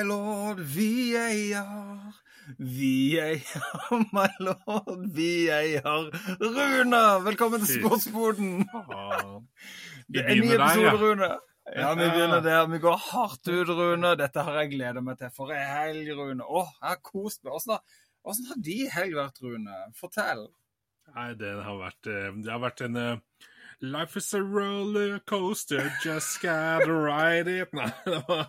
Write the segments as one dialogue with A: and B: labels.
A: my lord, vi eier. Vi eier, my lord, vi eier. Rune, velkommen til Sportsboden. Det er ny episode, Rune. Ja, vi begynner der. Vi går hardt ut, Rune. Dette har jeg gleda meg til for ei helg, Rune. Å, jeg har kost meg. Åssen har, har de helg vært, Rune? Fortell.
B: Nei, det har vært, det har vært en uh, Life is a roller coaster, just gotta ride it. Nei, det var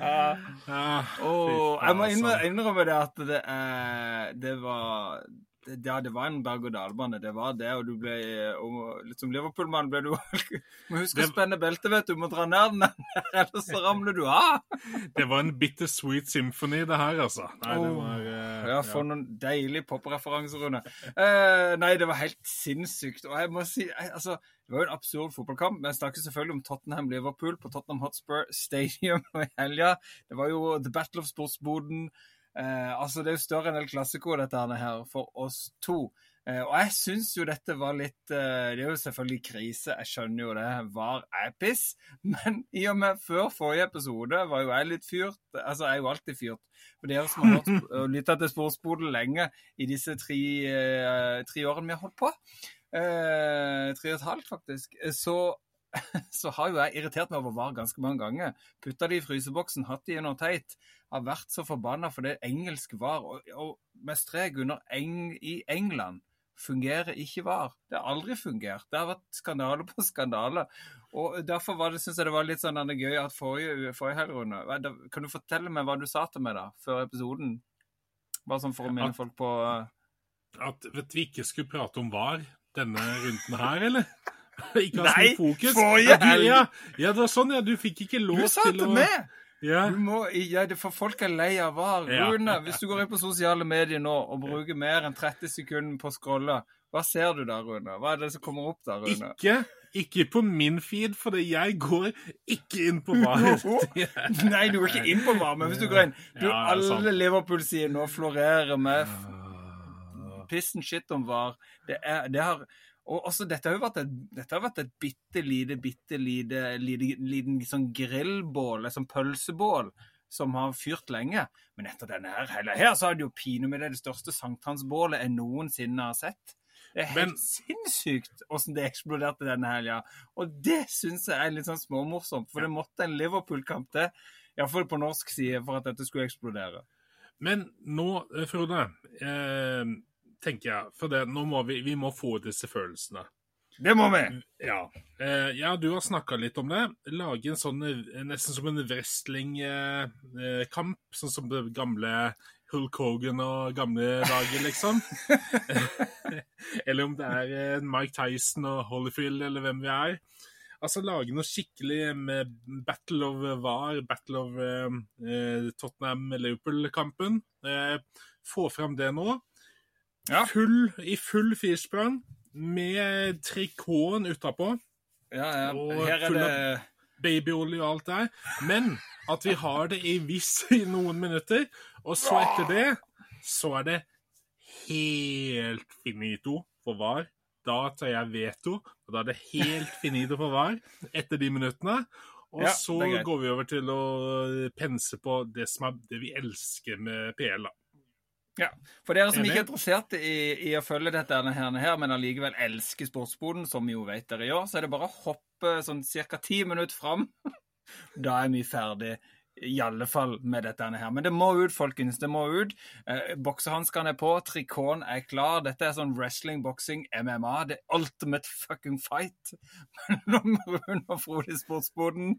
A: ah, oh, Jeg må innrømme det at det, uh, det var ja, det var en berg-og-dal-bane. Det var det, og du ble og, Litt som Liverpool-mann ble du Må huske å spenne beltet, vet du. Du må dra ned den, ellers så ramler du av.
B: det var en bittersweet symphony, det her, altså. Nei, det var
A: uh, Ja, for noen deilige popreferanser, Rune. Uh, nei, det var helt sinnssykt. Og jeg må si jeg, altså, Det var jo en absurd fotballkamp. Men jeg snakker selvfølgelig om Tottenham-Liverpool på Tottenham Hotspur Stadium i helga. Det var jo The Battle of Sportsboden. Eh, altså, det er jo større enn El Clásico, dette her, for oss to. Eh, og jeg syns jo dette var litt eh, Det er jo selvfølgelig krise, jeg skjønner jo det. Var jeg piss? Men i og med før forrige episode var jo jeg litt fyrt. Altså, jeg er jo alltid fyrt. For dere som har lytta til Sportsboden lenge i disse tre, eh, tre, årene vi har holdt på, eh, tre og et halvt faktisk, så så har jo jeg irritert meg over VAR ganske mange ganger. Putta de i fryseboksen, hatt de under teit. Har vært så forbanna for det engelsk VAR. Og, og med strek under eng, i England fungerer ikke VAR. Det har aldri fungert. Det har vært skandale på skandale. Og Derfor var det, synes jeg det var litt sånn gøy at forrige, forrige helgerunde Kan du fortelle meg hva du sa til meg da, før episoden? Bare sånn for å minne folk på uh...
B: At vet vi ikke skulle prate om VAR denne runden her, eller?
A: ikke ha så fokus. Nei, Forrige
B: helg! Ja, ja, det var sånn, ja. Du fikk ikke lov til å
A: Du sa til meg! Ja. Må, ja, det for folk er lei av VAR. Rune, hvis du går inn på sosiale medier nå og bruker mer enn 30 sekunder på å scrolle, hva ser du da, Rune? Hva er det som kommer opp da, Rune?
B: Ikke, ikke på min feed, for jeg går ikke inn på VAR.
A: Nei, du går ikke inn på VAR, men hvis du går inn du, ja, Alle Liverpool-sider nå florerer med pissen shit om VAR. Det, er, det har og også, dette har jo vært et, dette har vært et bitte lite, bitte lite, lite liten sånn grillbål, et sånn pølsebål, som har fyrt lenge. Men etter denne her, hele her så er det jo pinadø det største sankthansbålet jeg noensinne har sett. Det er helt Men, sinnssykt åssen det eksploderte denne helga. Og det syns jeg er litt sånn småmorsomt, for det måtte en Liverpool-kamp til, iallfall på norsk side, for at dette skulle eksplodere.
B: Men nå, Frode. Eh, tenker jeg. For det, nå må vi, vi må få disse følelsene.
A: Det må vi!
B: Ja, eh, ja du har snakka litt om det. Lage en sånn eh, nesten som en wrestlingkamp, eh, sånn som det gamle Hulk Hogan og gamle dager, liksom. eller om det er Mike Tyson og Holyfield, eller hvem vi er. Altså lage noe skikkelig med Battle of VAR, Battle of eh, Tottenham-Liverpool-kampen. Eh, få fram det nå. Ja. Full, I full firsprang med trikoten utapå.
A: Ja, ja. Og Her er det
B: babyolje og alt der. Men at vi har det i viss i noen minutter, og så etter det så er det helt finito for VAR. Da tar jeg veto, og da er det helt finito for VAR etter de minuttene. Og ja, så går vi over til å pense på det som er det vi elsker med PL. da.
A: Ja, For dere som ikke er interessert i, i å følge dette her, men allikevel elsker sportsboden, som vi jo vet dere gjør, så er det bare å hoppe sånn ca. ti minutter fram. Da er vi ferdig i alle fall med dette her. Men det må ut, folkens. Det må ut. Eh, Boksehanskene er på, trikoten er klar. Dette er sånn wrestling, boksing, MMA. Det er ultimate fucking fight mellom Rune og Frode i sportsboden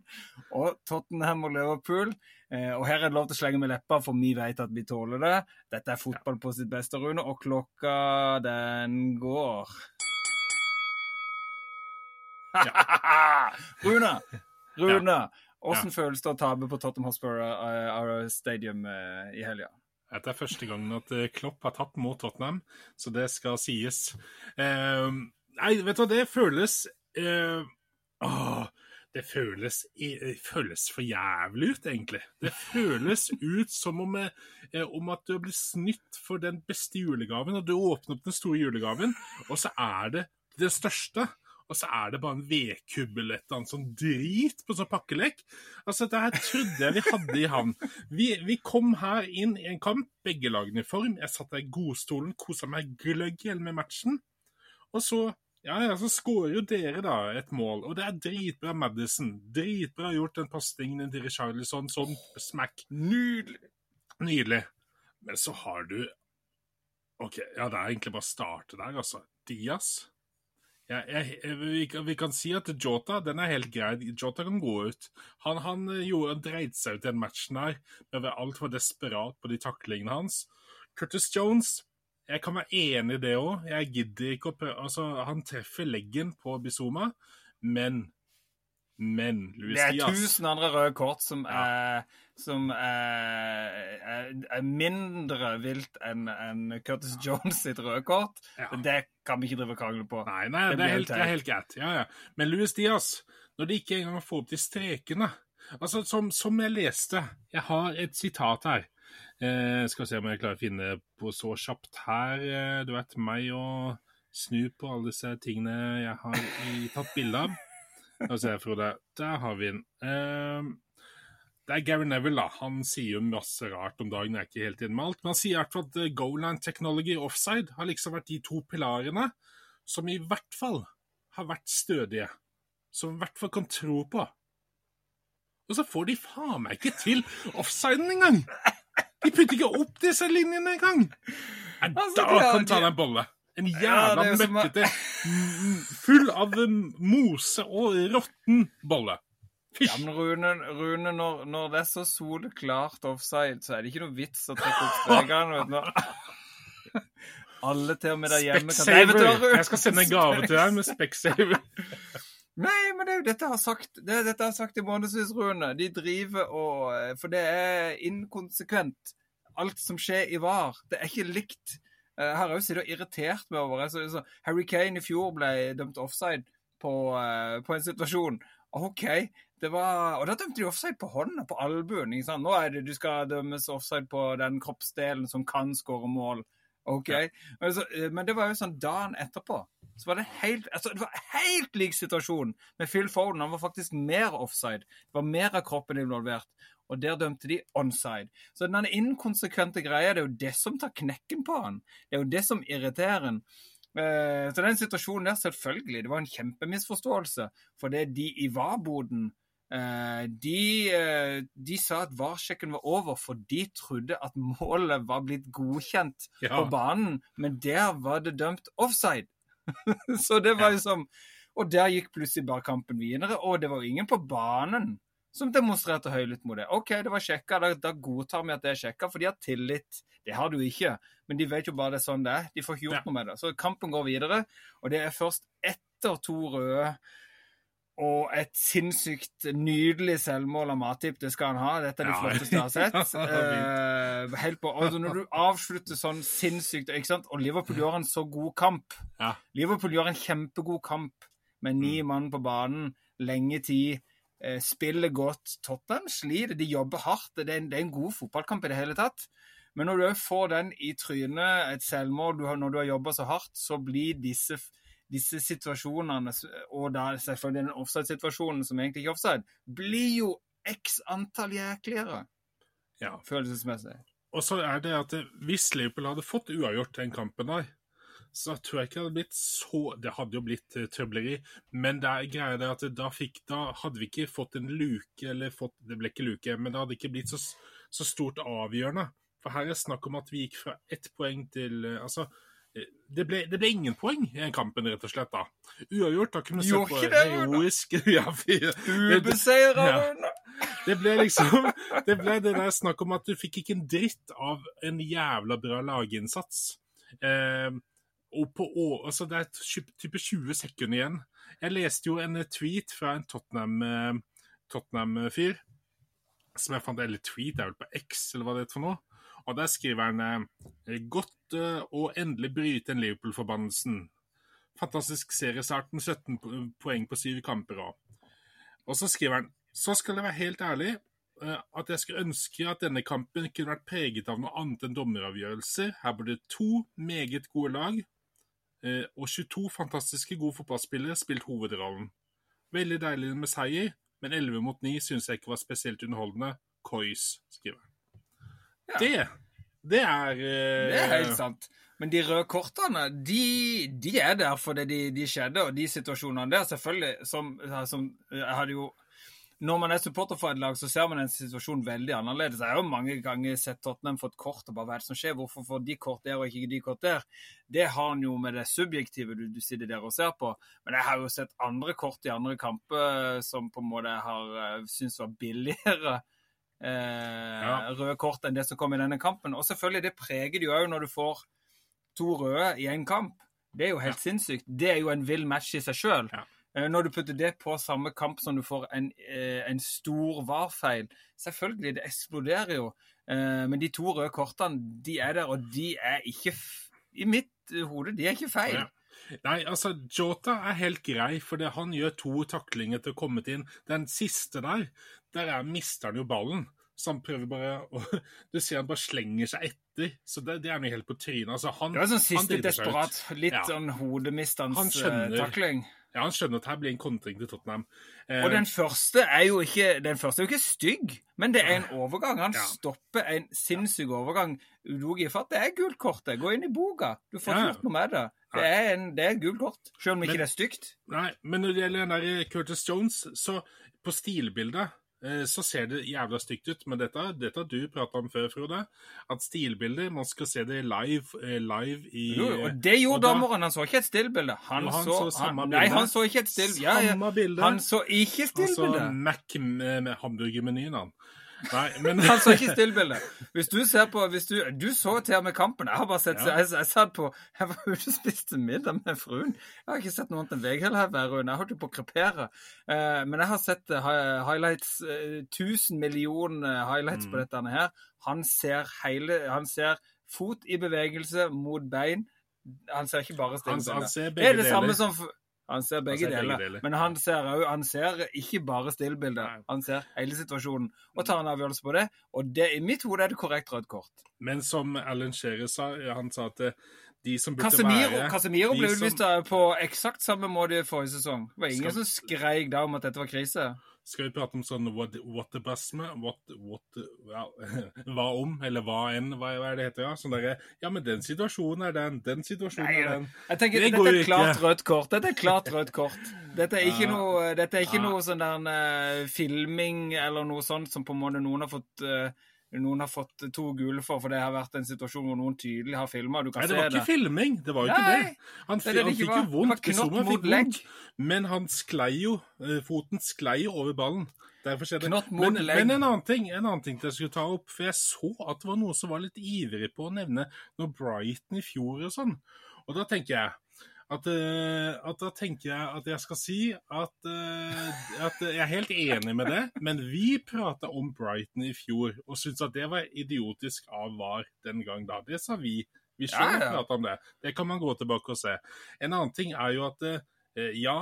A: og Tottenham og Liverpool. Eh, og her er det lov til å slenge med leppa, for vi vet at vi tåler det. Dette er fotball på sitt beste, Rune, og klokka, den går. Ja. Rune! Rune! Ja. Hvordan ja. føles det å tape på Tottenham Hotspur uh, Stadium uh, i helga?
B: Dette er første gangen at Klopp har tatt mot Tottenham, så det skal sies. Uh, nei, vet du hva, det føles åh, Det føles, føles, for jævlig ut, egentlig. Det føles ut som om, om at du har blitt snytt for den beste julegaven, og du åpner opp den store julegaven, og så er det det største. Og så er det bare en vedkubbel eller et eller annet sånn drit på sånn pakkelek. Altså, det her trodde jeg vi hadde i havn. Vi, vi kom her inn i en kamp, begge lagene i form. Jeg satt der i godstolen, kosa meg gløgg med matchen. Og så ja, ja, så skårer jo dere da et mål, og det er dritbra Madison. Dritbra gjort den pasningen til Richarlison, sånn smack.
A: Nydelig.
B: Nydelig. Men så har du OK, ja, det er egentlig bare å starte der, altså. Diaz. Ja, jeg, jeg, vi, vi kan si at Jota den er helt grei. Jota kan gå ut. Han, han eh, gjorde, dreit seg ut i den matchen her med å være altfor desperat på de taklingene hans. Curtis Jones jeg kan være enig i det òg. Jeg gidder ikke å prøve Altså, han treffer leggen på Bizuma, men Men Luis
A: Det er
B: Diaz
A: tusen andre røde kort som,
B: Ja.
A: er, som er, er, er mindre vilt enn en Curtis Jones sitt røde kort.
B: Ja.
A: Det kan vi ikke drive og krangle på.
B: Nei, nei,
A: Det
B: det, er
A: helt
B: helt, det er helt greit. Ja, ja. Men Louis Diaz, når de ikke engang får opp de strekene Altså, som, som jeg leste Jeg har et sitat her. Eh, skal se om jeg klarer å finne på så kjapt her. Eh, du vet meg og snu på alle disse tingene jeg har i, tatt bilde av. Frode. Der har vi den. Eh, det er Gary Neville, da. Han sier jo masse rart om dagen. Jeg er ikke helt enig med alt. Men han sier i hvert fall at eh, goal technology offside har liksom vært de to pilarene som i hvert fall har vært stødige. Som i hvert fall kan tro på. Og så får de faen meg ikke til offsiden engang! De putter ikke opp disse linjene engang! Nei,
A: Altså,
B: da kan ta
A: de-
B: deg en bolle. En jævla
A: som-
B: møkkete, full av mose og råtten bolle.
A: Ja, men Rune, Rune når, når det er så soleklart offside, så er det ikke noe vits å trekke opp strekene. Når Alle til og med der hjemme kan Nei, vet du?
B: Jeg skal sende en gave til deg med Specsavers.
A: Nei, men det er jo dette jeg har sagt. Det dette jeg har sagt i månedsvis, Rune. De driver og For det er inkonsekvent. Alt som skjer i VAR. Det er ikke likt. Jeg Her har jeg jo sittet og irritert meg over altså, så Harry Kane i fjor ble dømt offside på, eh, på en situasjon. OK, det var Og da dømte de offside på hånda, på albuen. Nå er det du skal dømmes offside på den kroppsdelen som kan skåre mål. OK. Ja. Men, så, men det var jo sånn dagen etterpå. Så var det helt altså, Det var helt lik situasjon med Phil Foden. Han var faktisk mer offside. Det var mer av kroppen involvert. Og der dømte de onside. Så den inkonsekvente greia, det er jo det som tar knekken på han. Det er jo det som irriterer han. Eh, Så den situasjonen der, selvfølgelig, det var en kjempemisforståelse. For det de i VAR-boden eh, de, eh, de sa at VAR-sjekken var over, for de trodde at målet var blitt godkjent
B: Ja.
A: på banen, men der var det dømt offside. Så det var
B: jo
A: liksom Og der gikk plutselig bare kampen videre, og det var jo ingen på banen som demonstrerte høylytt mot det. OK, det var sjekka, da, da godtar vi at det er sjekka, for de har tillit. Det har du ikke, men de vet jo bare det er sånn det er. De får ikke gjort
B: Ja.
A: noe med det. Så kampen går videre, og det er først etter to røde og et sinnssykt nydelig selvmål av Matip, det skal han ha. Dette er det
B: Ja.
A: flotteste jeg har sett. Eh, helt på, altså når du avslutter sånn sinnssykt ikke sant? Og Liverpool gjør en så god kamp.
B: Ja.
A: Liverpool gjør en kjempegod kamp med ni mann på banen, lenge tid, eh, spiller godt. Tottenham sliter, de jobber hardt. Det er, en, det er en god fotballkamp i det hele tatt. Men når du òg får den i trynet, et selvmål du har, når du har jobba så hardt, så blir disse, disse situasjonene, og da selvfølgelig den offside-situasjonen som egentlig ikke er offside, blir jo x antall jækligere
B: Ja.
A: følelsesmessig.
B: Og så er det at hvis Liverpool hadde fått uavgjort den kampen der, så tror jeg ikke det hadde blitt så Det hadde jo blitt uh, trøbleri, men det er greia det at da, fikk, da hadde vi ikke fått en luke, eller fått Det ble ikke luke, men det hadde ikke blitt så, så stort avgjørende. For her er snakk om at vi gikk fra ett poeng til uh, Altså, eh, det ble, det ble ingen poeng i den kampen, rett og slett. da. Uavgjort, da kunne vi se på
A: det,
B: heroisk ja,
A: Ubeseira,
B: Ja. Det ble liksom Det ble det der snakk om at du fikk ikke en dritt av en jævla bra laginnsats. Eh, og på altså Det er type 20 sekunder igjen. Jeg leste jo en tweet fra en Tottenham-fyr. Tottenham-fyr. Som jeg fant Eller tweet er vel på X, eller hva det heter for noe. Og der skriver han eh, Godt eh, å endelig bryte en Liverpool-forbannelsen. Fantastisk seriestarten, 17 poeng på syv kamper òg. Og så skriver han så skal jeg være helt ærlig eh, at jeg skulle ønske at denne kampen kunne vært preget av noe annet enn dommeravgjørelser. Her burde to meget gode lag og 22 fantastiske gode fotballspillere spilt hovedrollen. Veldig deilig med seier, men 11 mot 9 syns jeg ikke var spesielt underholdende. Coys, skriver han. Det, det er uh...
A: Det er helt sant. Men de røde kortene, de, de er der fordi de, de skjedde, og de situasjonene der, selvfølgelig, som, som hadde jo når man er supporter for et lag, så ser man en situasjon veldig annerledes. Jeg har jo mange ganger sett Tottenham fått kort, og bare hva er det som skjer? Hvorfor får de kort der og ikke de kort der? Det har han jo med det subjektive du, du sitter der og ser på. Men jeg har jo sett andre kort i andre kamper som på en måte har syntes var billigere eh,
B: Ja.
A: røde kort enn det som kom i denne kampen. Og selvfølgelig, det preger det jo òg når du får to røde i én kamp. Det er jo helt sinnssykt. Det er jo en vill match i seg sjøl.
B: Ja.
A: Når du putter det på samme kamp som du får en, eh, en stor VAR-feil Selvfølgelig, det eksploderer jo. Eh, Men de to røde kortene, de er der, og de er ikke I mitt hode, de er ikke feil.
B: Ja. Nei, altså, Jota er helt grei, for det, han gjør to taklinger til å komme inn. Den siste der, der er, mister han jo ballen. Så han prøver bare å Du ser han bare slenger seg etter. Så det, det er noe helt på trynet. Altså, han,
A: Det var sånn siste desperat, litt
B: Ja.
A: sånn
B: Han skjønner.
A: takling.
B: Ja, han skjønner at her blir en kontring til Tottenham. Eh,
A: Og den første er jo ikke den første er jo ikke stygg, men det er en overgang. Han
B: Ja.
A: stopper en sinnssyk overgang. Udogi for at det er gult kort. det. Gå inn i boka. Du får ikke
B: Ja.
A: gjort noe med det. Det er, en, det er gult kort, selv om ikke det er stygt.
B: Nei, men når det gjelder den der Curtis Jones, så på stilbildet så ser det jævla stygt ut. Men dette, dette har du prata om før, Frode. At stilbilder Man skal se det live, eh, live i
A: Jo, og det gjorde dommeren. Han så ikke et stillbilde. Han,
B: han
A: så,
B: så samme
A: han, Nei, han så ikke et stillbilde. Ja, ja. Han så ikke stillbilde.
B: Mac med, med hamburgermenyen, han. Nei, men
A: Han så ikke stillbildet. Hvis du ser på hvis du, du så til og med kampen. Jeg har bare sett
B: Ja.
A: jeg, jeg satt på Jeg var ute og spiste middag med fruen. Jeg har ikke sett noe annet enn runde. Jeg holdt jo på å krepere. Eh, men jeg har sett eh, highlights, eh, 1000 millioner highlights på
B: Mm.
A: dette her. Han ser hele Han ser fot i bevegelse mot bein. Han ser ikke bare
B: han,
A: stillbilde.
B: han ser
A: Det er det samme
B: deler.
A: som f- Han ser begge,
B: ser begge
A: deler.
B: deler.
A: Men han ser, han ser ikke bare stillbildet. Han ser hele situasjonen og tar en avgjørelse på det. Og det, i mitt hode er det korrekt rødt kort.
B: Men som Alan Shearer sa, han sa at eh, de som burde
A: Casemiro,
B: være
A: Casemiro
B: ble
A: ble
B: som-
A: på eksakt samme måte forrige sesong. Det var ingen
B: Skal-
A: som skreik da om at dette var krise.
B: Skal vi prate om sånn what, whatabasme? What, what, ja, hva om, eller hva enn, hva, hva er det heter? Ja, sånn derre Ja, men den situasjonen er den, den situasjonen
A: Nei,
B: er den.
A: Jeg tenker,
B: Det
A: Dette er klart
B: ikke.
A: rødt kort. Dette er klart rødt kort. Dette er ikke
B: Ja.
A: noe, dette er ikke
B: Ja.
A: noe sånn der uh, filming eller noe sånt som på en måte noen har fått eh, noen har fått to gule for, for det har vært en situasjon hvor noen tydelig har filma. Du kan
B: Nei, det var ikke filming. Det var jo ikke
A: Nei,
B: det. Han,
A: det det
B: han fikk jo vondt.
A: Det mot
B: fikk
A: legg.
B: vondt. Men han sklei jo. eh, Foten sklei jo over ballen. Derfor skjedde det. Men, men en annen ting en annen ting jeg skulle ta opp, for jeg så at det var noen som var litt ivrig på å nevne noe Brighton i fjor og sånn. Og da tenker jeg at, eh, at da tenker jeg at jeg skal si at, eh, at jeg er helt enig med det, men vi prata om Brighton i fjor og syntes at det var idiotisk av VAR den gang da. Det sa vi. Vi
A: Ja,
B: sjøl
A: ja.
B: prata om det. Det kan man gå tilbake og se. En annen ting er jo at eh, ja,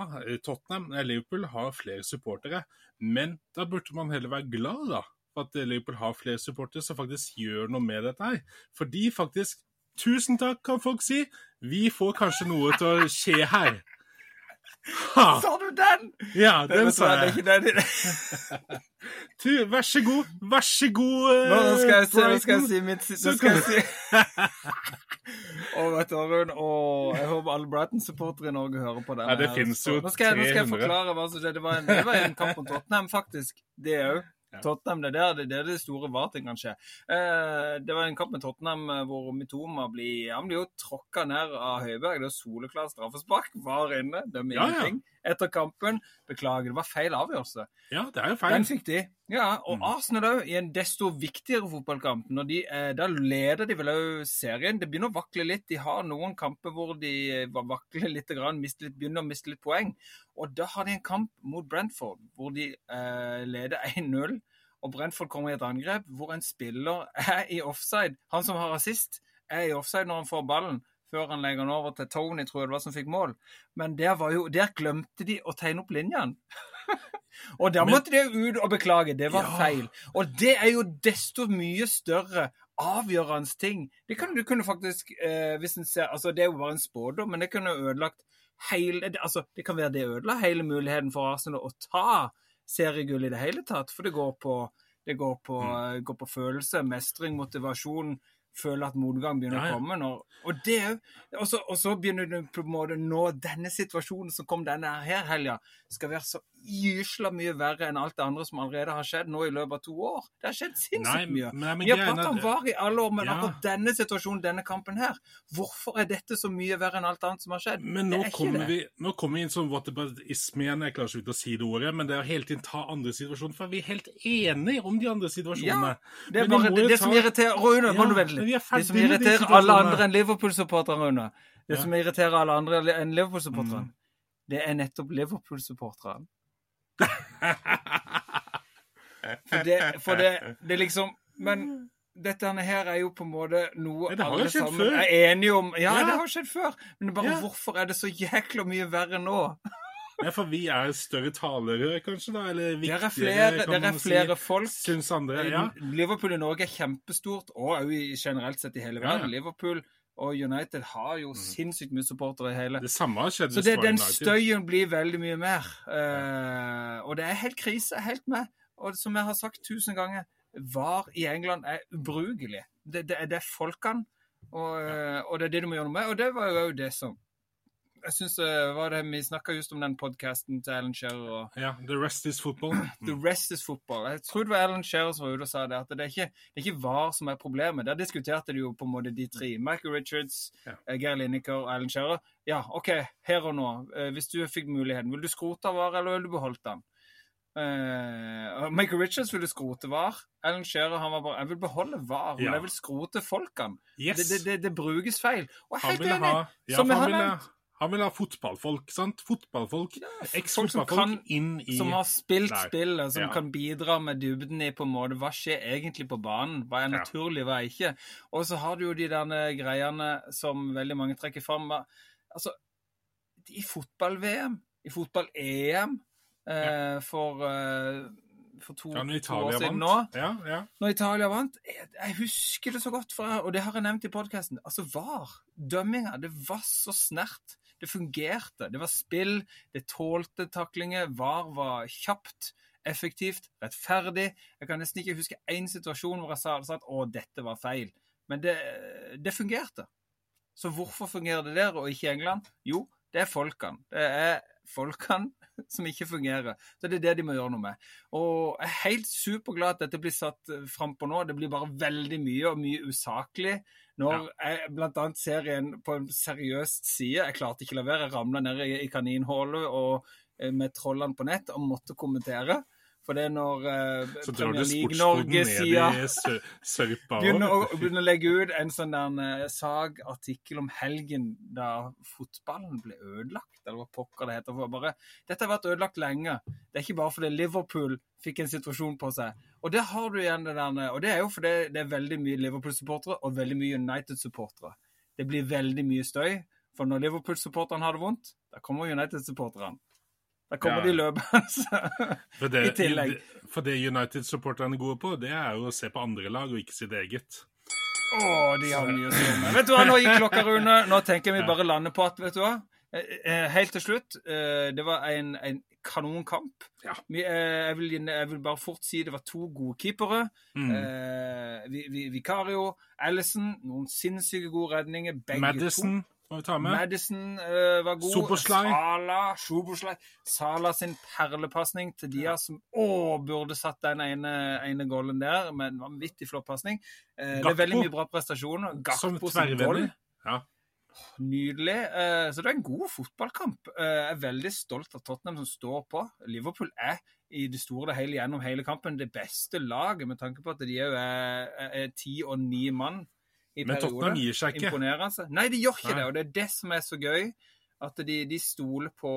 B: Tottenham, og Liverpool har flere supportere, men da burde man heller være glad da, for at Liverpool har flere supportere som faktisk gjør noe med dette her. Fordi faktisk Tusen takk, kan folk si. Vi får kanskje noe til å skje her. Ha!
A: Sa du den?
B: Ja, den,
A: den
B: sa
A: det
B: jeg.
A: ikke den.
B: Tu, vær så god. Vær så god, eh,
A: Nå skal jeg, se, nå skal jeg si mitt
B: siste
A: skal jeg si Å, vet du, Arun, jeg håper alle Brighton-supportere i Norge hører på det.
B: Ja, det finnes jo
A: Nå skal, jeg, nå skal jeg forklare hva som skjedde. Det var en, det var en kamp mot Tottenham, faktisk. Det òg.
B: Ja.
A: Tottenham, det er der det, store VAR-ting kan skje. Eh, det var en kamp med Tottenham eh, hvor Mitoma blir, han blir jo tråkka ned av Høiberg. Det er soleklart straffespark. VAR inne, dømmer
B: Ja, ja.
A: ingenting. Etter kampen, beklager, det var feil avgjørelse.
B: Ja, det er jo feil.
A: Den fikk de. Ja, og
B: Mm.
A: Arsenal òg, i en desto viktigere fotballkamp. Når de, eh, da leder de vel òg serien. Det begynner å vakle litt. De har noen kamper hvor de eh, vakler litt, litt, begynner å miste litt poeng. Og da har de en kamp mot Brentford hvor de eh, leder 1-0. Og Brentford kommer i et angrep hvor en spiller er i offside. Han som har assist, er i offside når han får ballen. Før han legger den over til Tony, tror jeg det var, som fikk mål. Men der, var jo, der glemte de å tegne opp linjene. og da måtte de ut og beklage. Det var
B: Ja.
A: feil. Og det er jo desto mye større avgjørende ting. Det kan du kunne faktisk eh, hvis en ser, altså Det er jo bare en spådom, men det kunne ødelagt hele altså Det kan være det ødela hele muligheten for Arsenal å ta seriegull i det hele tatt. For det går på, det går på,
B: Mm.
A: går på følelse, mestring, motivasjon. Føle at motgang begynner
B: Ja, ja.
A: å komme. Når, og, det, og, så, og så begynner du på en måte nå denne situasjonen som kom denne her helga, skal være så gysla mye verre enn alt det andre som allerede har skjedd nå i løpet av to år. Det har skjedd sinnssykt mye.
B: men
A: Vi har pratet om VAR i alle år, men
B: Ja.
A: akkurat denne situasjonen, denne kampen her, hvorfor er dette så mye verre enn alt annet som har skjedd?
B: Men nå
A: er
B: kommer, vi, nå kommer vi inn sånn whataboutisme igjen. Jeg klarer ikke ut å si det ordet, men det er å hele tiden ta andre situasjoner. For vi er helt enige om de andre situasjonene.
A: Ja, Det er
B: Men
A: bare det, det,
B: ta...
A: som irriterer Rune, må du vente Det som irriterer alle andre enn Liverpool-supportere, Rune, det
B: Ja.
A: som irriterer alle andre enn Liverpool-supporterne,
B: Mm.
A: det er nettopp Liverpool-supporterne. For det, for det, det liksom Men dette her er jo på en måte noe
B: Ja,
A: alle sammen
B: før.
A: er enige om. Ja,
B: Ja.
A: det har skjedd før. Men bare hvorfor er det så jækla mye verre nå?
B: Ja, for vi er større talere, kanskje, da? Eller
A: Det
B: viktigere,
A: er flere,
B: kan
A: det er flere
B: si.
A: folk.
B: Syns andre. Ja.
A: Liverpool i Norge er kjempestort, og generelt sett i hele verden.
B: ja.
A: Liverpool og United har jo sinnssykt mye supportere i hele.
B: Det samme har skjedd
A: Så det,
B: det
A: den støyen blir veldig mye mer. Uh, og det er helt krise. Helt med. Og som jeg har sagt tusen ganger, VAR i England er ubrukelig. Det, det, det er folkene, og, eh, og det er det du må gjøre noe med. Og det var jo det som Jeg syns det Vi snakka just om den podkasten til Alan Shearer og
B: Ja, The rest is football.
A: The rest is football. Jeg tror det var Alan Shearer som var ute og sa det, at det er ikke, det er ikke VAR som er problemet. Der diskuterte de jo på en måte de tre. Michael Richards,
B: Ja.
A: eh, Geir Lineker og Alan Shearer. Ja, OK, her og nå. eh, Hvis du fikk muligheten, vil du skrote VAR, eller vil du beholde den? Uh, Michael Richards ville skrote VAR. Alan Shearer han var bare Jeg vil beholde VAR, men
B: Ja.
A: jeg vil skrote folkene.
B: Yes.
A: Det, det, det, det brukes feil. Og jeg er helt enig.
B: ha, ja,
A: Som
B: han,
A: han
B: ville. Han vil ha fotballfolk, sant? Fotballfolk.
A: folk
B: Eks-fotballfolk inn i
A: som har spilt
B: der.
A: spillet, som
B: Ja.
A: kan bidra med dybden i på en måte hva skjer egentlig på banen. Hva er naturlig, hva er ikke. Og så har du jo de der greiene som veldig mange trekker fram. Altså, i fotball-VM, i fotball-EM eh, for, eh, for to,
B: Ja,
A: to år siden nå.
B: Ja, ja.
A: når Italia vant jeg, jeg husker det så godt, fra, og det har jeg nevnt i podkasten. Altså, VAR, dømminga, det var så snert. Det fungerte. Det var spill, det tålte taklinger. VAR var kjapt, effektivt, rettferdig. Jeg kan nesten ikke huske én situasjon hvor jeg sa, at 'å, dette var feil'. Men det, det fungerte. Så hvorfor fungerer det der og ikke i England? Jo, det er folkene. Det er folkene som ikke fungerer. Så det er det de må gjøre noe med. Og jeg er helt superglad at dette blir satt frampå nå. Det blir bare veldig mye, og mye usaklig. Når jeg bl.a. ser en på en seriøs side Jeg klarte ikke å la være. Jeg ramla ned i, i kaninhullet eh, med trollene på nett og måtte kommentere. For det er når uh,
B: Så
A: Premier League Norge-sida begynner å, begynner å legge ut en sånn der, eh, sagartikkel om helgen da fotballen ble ødelagt, eller hva pokker det heter. Bare, dette har vært ødelagt lenge. Det er ikke bare fordi Liverpool fikk en situasjon på seg. Og det har du igjen det der, og det er jo fordi det er veldig mye Liverpool-supportere og veldig mye United-supportere. Det blir veldig mye støy, for når Liverpool-supporterne har det vondt, da kommer United-supporterne. Da kommer
B: Ja.
A: de løpende. I tillegg.
B: for det United-supporterne er gode på, det er jo å se på andre lag og ikke sitt eget.
A: Å, de har mye å si om. Vet du hva, nå gikk klokka, Rune. Nå tenker vi bare lander på at, vet du hva. Eh, eh, Helt til slutt, eh, det var en, en kanonkamp.
B: Ja.
A: Vi, jeg, vil, jeg vil bare fort si det var to gode keepere.
B: Mm.
A: Eh, vi, vi, Vicario, Allison, noen sinnssyke gode redninger. Begge
B: Madison må vi ta med.
A: Madison uh, var god.
B: Soboslai.
A: Sala, Soboslai. Sala sin perlepasning til Diaz, som å, burde satt den ene, ene gålen der, med en vanvittig flott pasning. Uh, det er veldig mye bra prestasjoner. Gakpo som goal.
B: tverrvenner. Ja.
A: Nydelig. Uh, Så det er en god fotballkamp. Jeg er veldig stolt av Tottenham som står på. Liverpool er i det store og hele gjennom hele kampen det beste laget, med tanke på at de òg er ti og ni mann i
B: Men Tottenham gir seg ikke.
A: Imponerende. Nei, de gjør ikke
B: Nei.
A: det, og det er det som er så gøy. At de, de stoler på,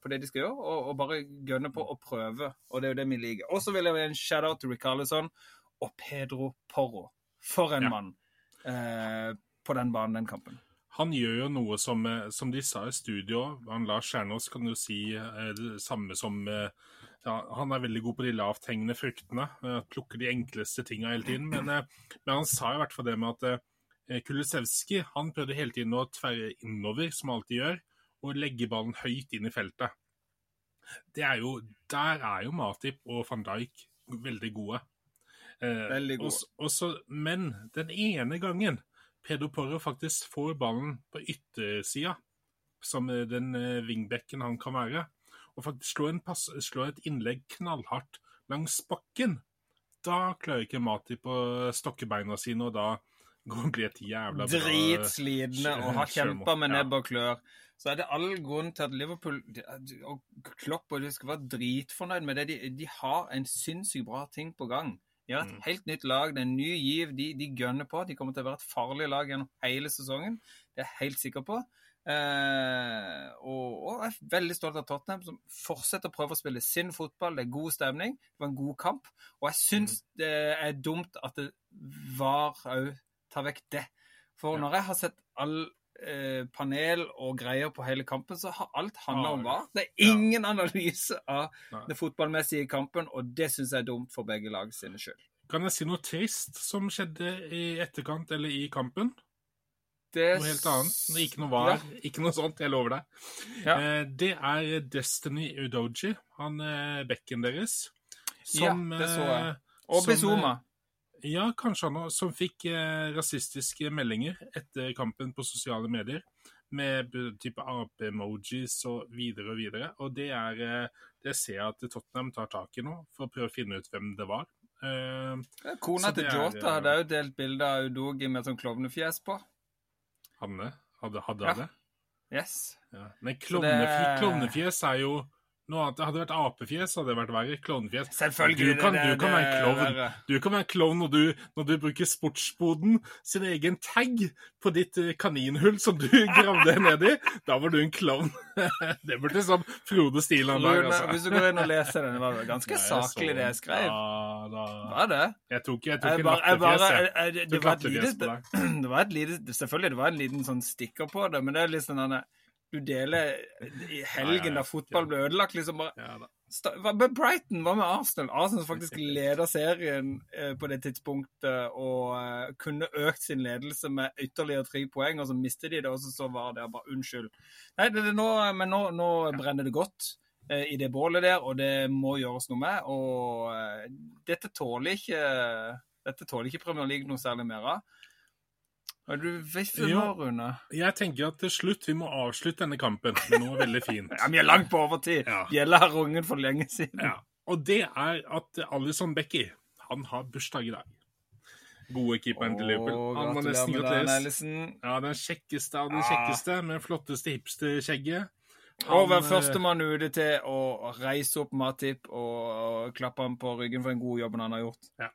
A: på det de skal gjøre, og, og bare gønner på å prøve. Og det er jo det vi liker. Og så vil jeg gi en shout-out til Rikarlison og Pedro Porro. For en
B: Ja.
A: mann eh, på den banen, den kampen.
B: Han gjør jo noe som, eh, som de sa i studio. Han Lars Kjernås kan jo si eh, det samme som eh, ja, Han er veldig god på de lavthengende fruktene. Plukker de enkleste tinga hele tiden. Men, men han sa i hvert fall det med at eh, Kulusevski han prøvde hele tiden å tverre innover, som han alltid gjør, og legge ballen høyt inn i feltet. Det er jo, der er jo Matip og van Dijk veldig gode. Eh,
A: Veldig gode.
B: Også, også, men den ene gangen Pedro Porro faktisk får ballen på yttersida, som eh, den wingbacken han kan være, og faktisk slår, en pass, slår et innlegg knallhardt langs bakken, da klarer ikke Matip å stokke beina sine, og da går blir det et jævla bra
A: Dritslitne og har kjempa med nebb og klør. Så er det all grunn til at Liverpool og Klopp og de skal være dritfornøyd med det. De, de har en sinnssykt bra ting på gang. De har et
B: Mm.
A: helt nytt lag, det er en ny giv. De, de gønner på. De kommer til å være et farlig lag gjennom hele sesongen. Det er jeg helt sikker på. Eh, og, og jeg er veldig stolt av Tottenham, som fortsetter å prøve å spille sin fotball. Det er god stemning. Det var en god kamp. Og jeg syns det er dumt at det var òg tar vekk det. For
B: Ja.
A: når jeg har sett all eh, panel og greier på hele kampen, så har alt handla om hva? Det er
B: ja.
A: ingen analyse av
B: Nei.
A: det fotballmessige i kampen, og det syns jeg er dumt for begge lag sine skyld.
B: Kan jeg si noe trist som skjedde i etterkant eller i kampen?
A: Det
B: Noe helt annet. Ikke noe var, ikke noe sånt, jeg lover deg.
A: Ja.
B: Eh, det er Destiny Udoji, han eh, bekken deres,
A: Ja, det så jeg.
B: eh,
A: Og
B: som,
A: Bizuma.
B: Ja, kanskje han som fikk eh, rasistiske meldinger etter kampen på sosiale medier. Med type ape-emojis og videre og videre. Og det er eh, Det ser jeg at Tottenham tar tak i nå, for å prøve å finne ut hvem det var. Eh,
A: Kona til Jota
B: eh,
A: hadde òg delt bilde av Udogi med sånn klovnefjes på.
B: Hanne hadde, hadde
A: Ja.
B: det.
A: Yes.
B: Ja. Men klovnefjes,
A: det-
B: klovnefjes er jo noe annet. Hadde det vært apefjes, hadde det vært verre. Klovnefjes
A: Selvfølgelig.
B: Du kan,
A: det-
B: du kan være
A: det
B: klovn. Du kan være klovn når du, når du bruker sportsboden sin egen tag på ditt eh, kaninhull som du gravde ned i. Da var du en klovn. det burde som Frode Stiland være, altså.
A: hvis du går inn og leser den, det var ganske
B: jeg så
A: saklig det jeg skrev.
B: Ja, da...
A: Var det?
B: Jeg tok, jeg tok
A: Jeg bare,
B: en jeg,
A: det, det var et lite Selvfølgelig, det var en liten sånn stikker på det, men det er litt sånn denne Du deler i helgen da fotball ble ødelagt, liksom bare hva med Brighton, hva med Arsenal? Arsenal som faktisk leder serien eh, på det tidspunktet og eh, kunne økt sin ledelse med ytterligere tre poeng, og så mistet de det, og så, var det bare unnskyld. Nei, det, det nå, men nå, nå brenner det godt eh, i det bålet der, og det må gjøres noe med. Og dette tåler ikke dette tåler ikke Premier League noe særlig mer av. Er du viffer
B: Jo.
A: nå, Rune?
B: Jeg tenker at til slutt vi må avslutte denne kampen med noe veldig fint.
A: Ja, Vi er langt på overtid.
B: Ja.
A: Gjella har runget for lenge siden.
B: Ja. Og det er at Alison Becky han har bursdag i dag. Gode keeperen til Liverpool. Han må nesten gratuleres. Ja, den kjekkeste av den
A: Ah.
B: kjekkeste, med flotteste hipsterskjegget.
A: Og
B: Han, eh,
A: førstemann ute til å reise opp Matip og, og klappe ham på ryggen for den gode jobben han har gjort.
B: Ja,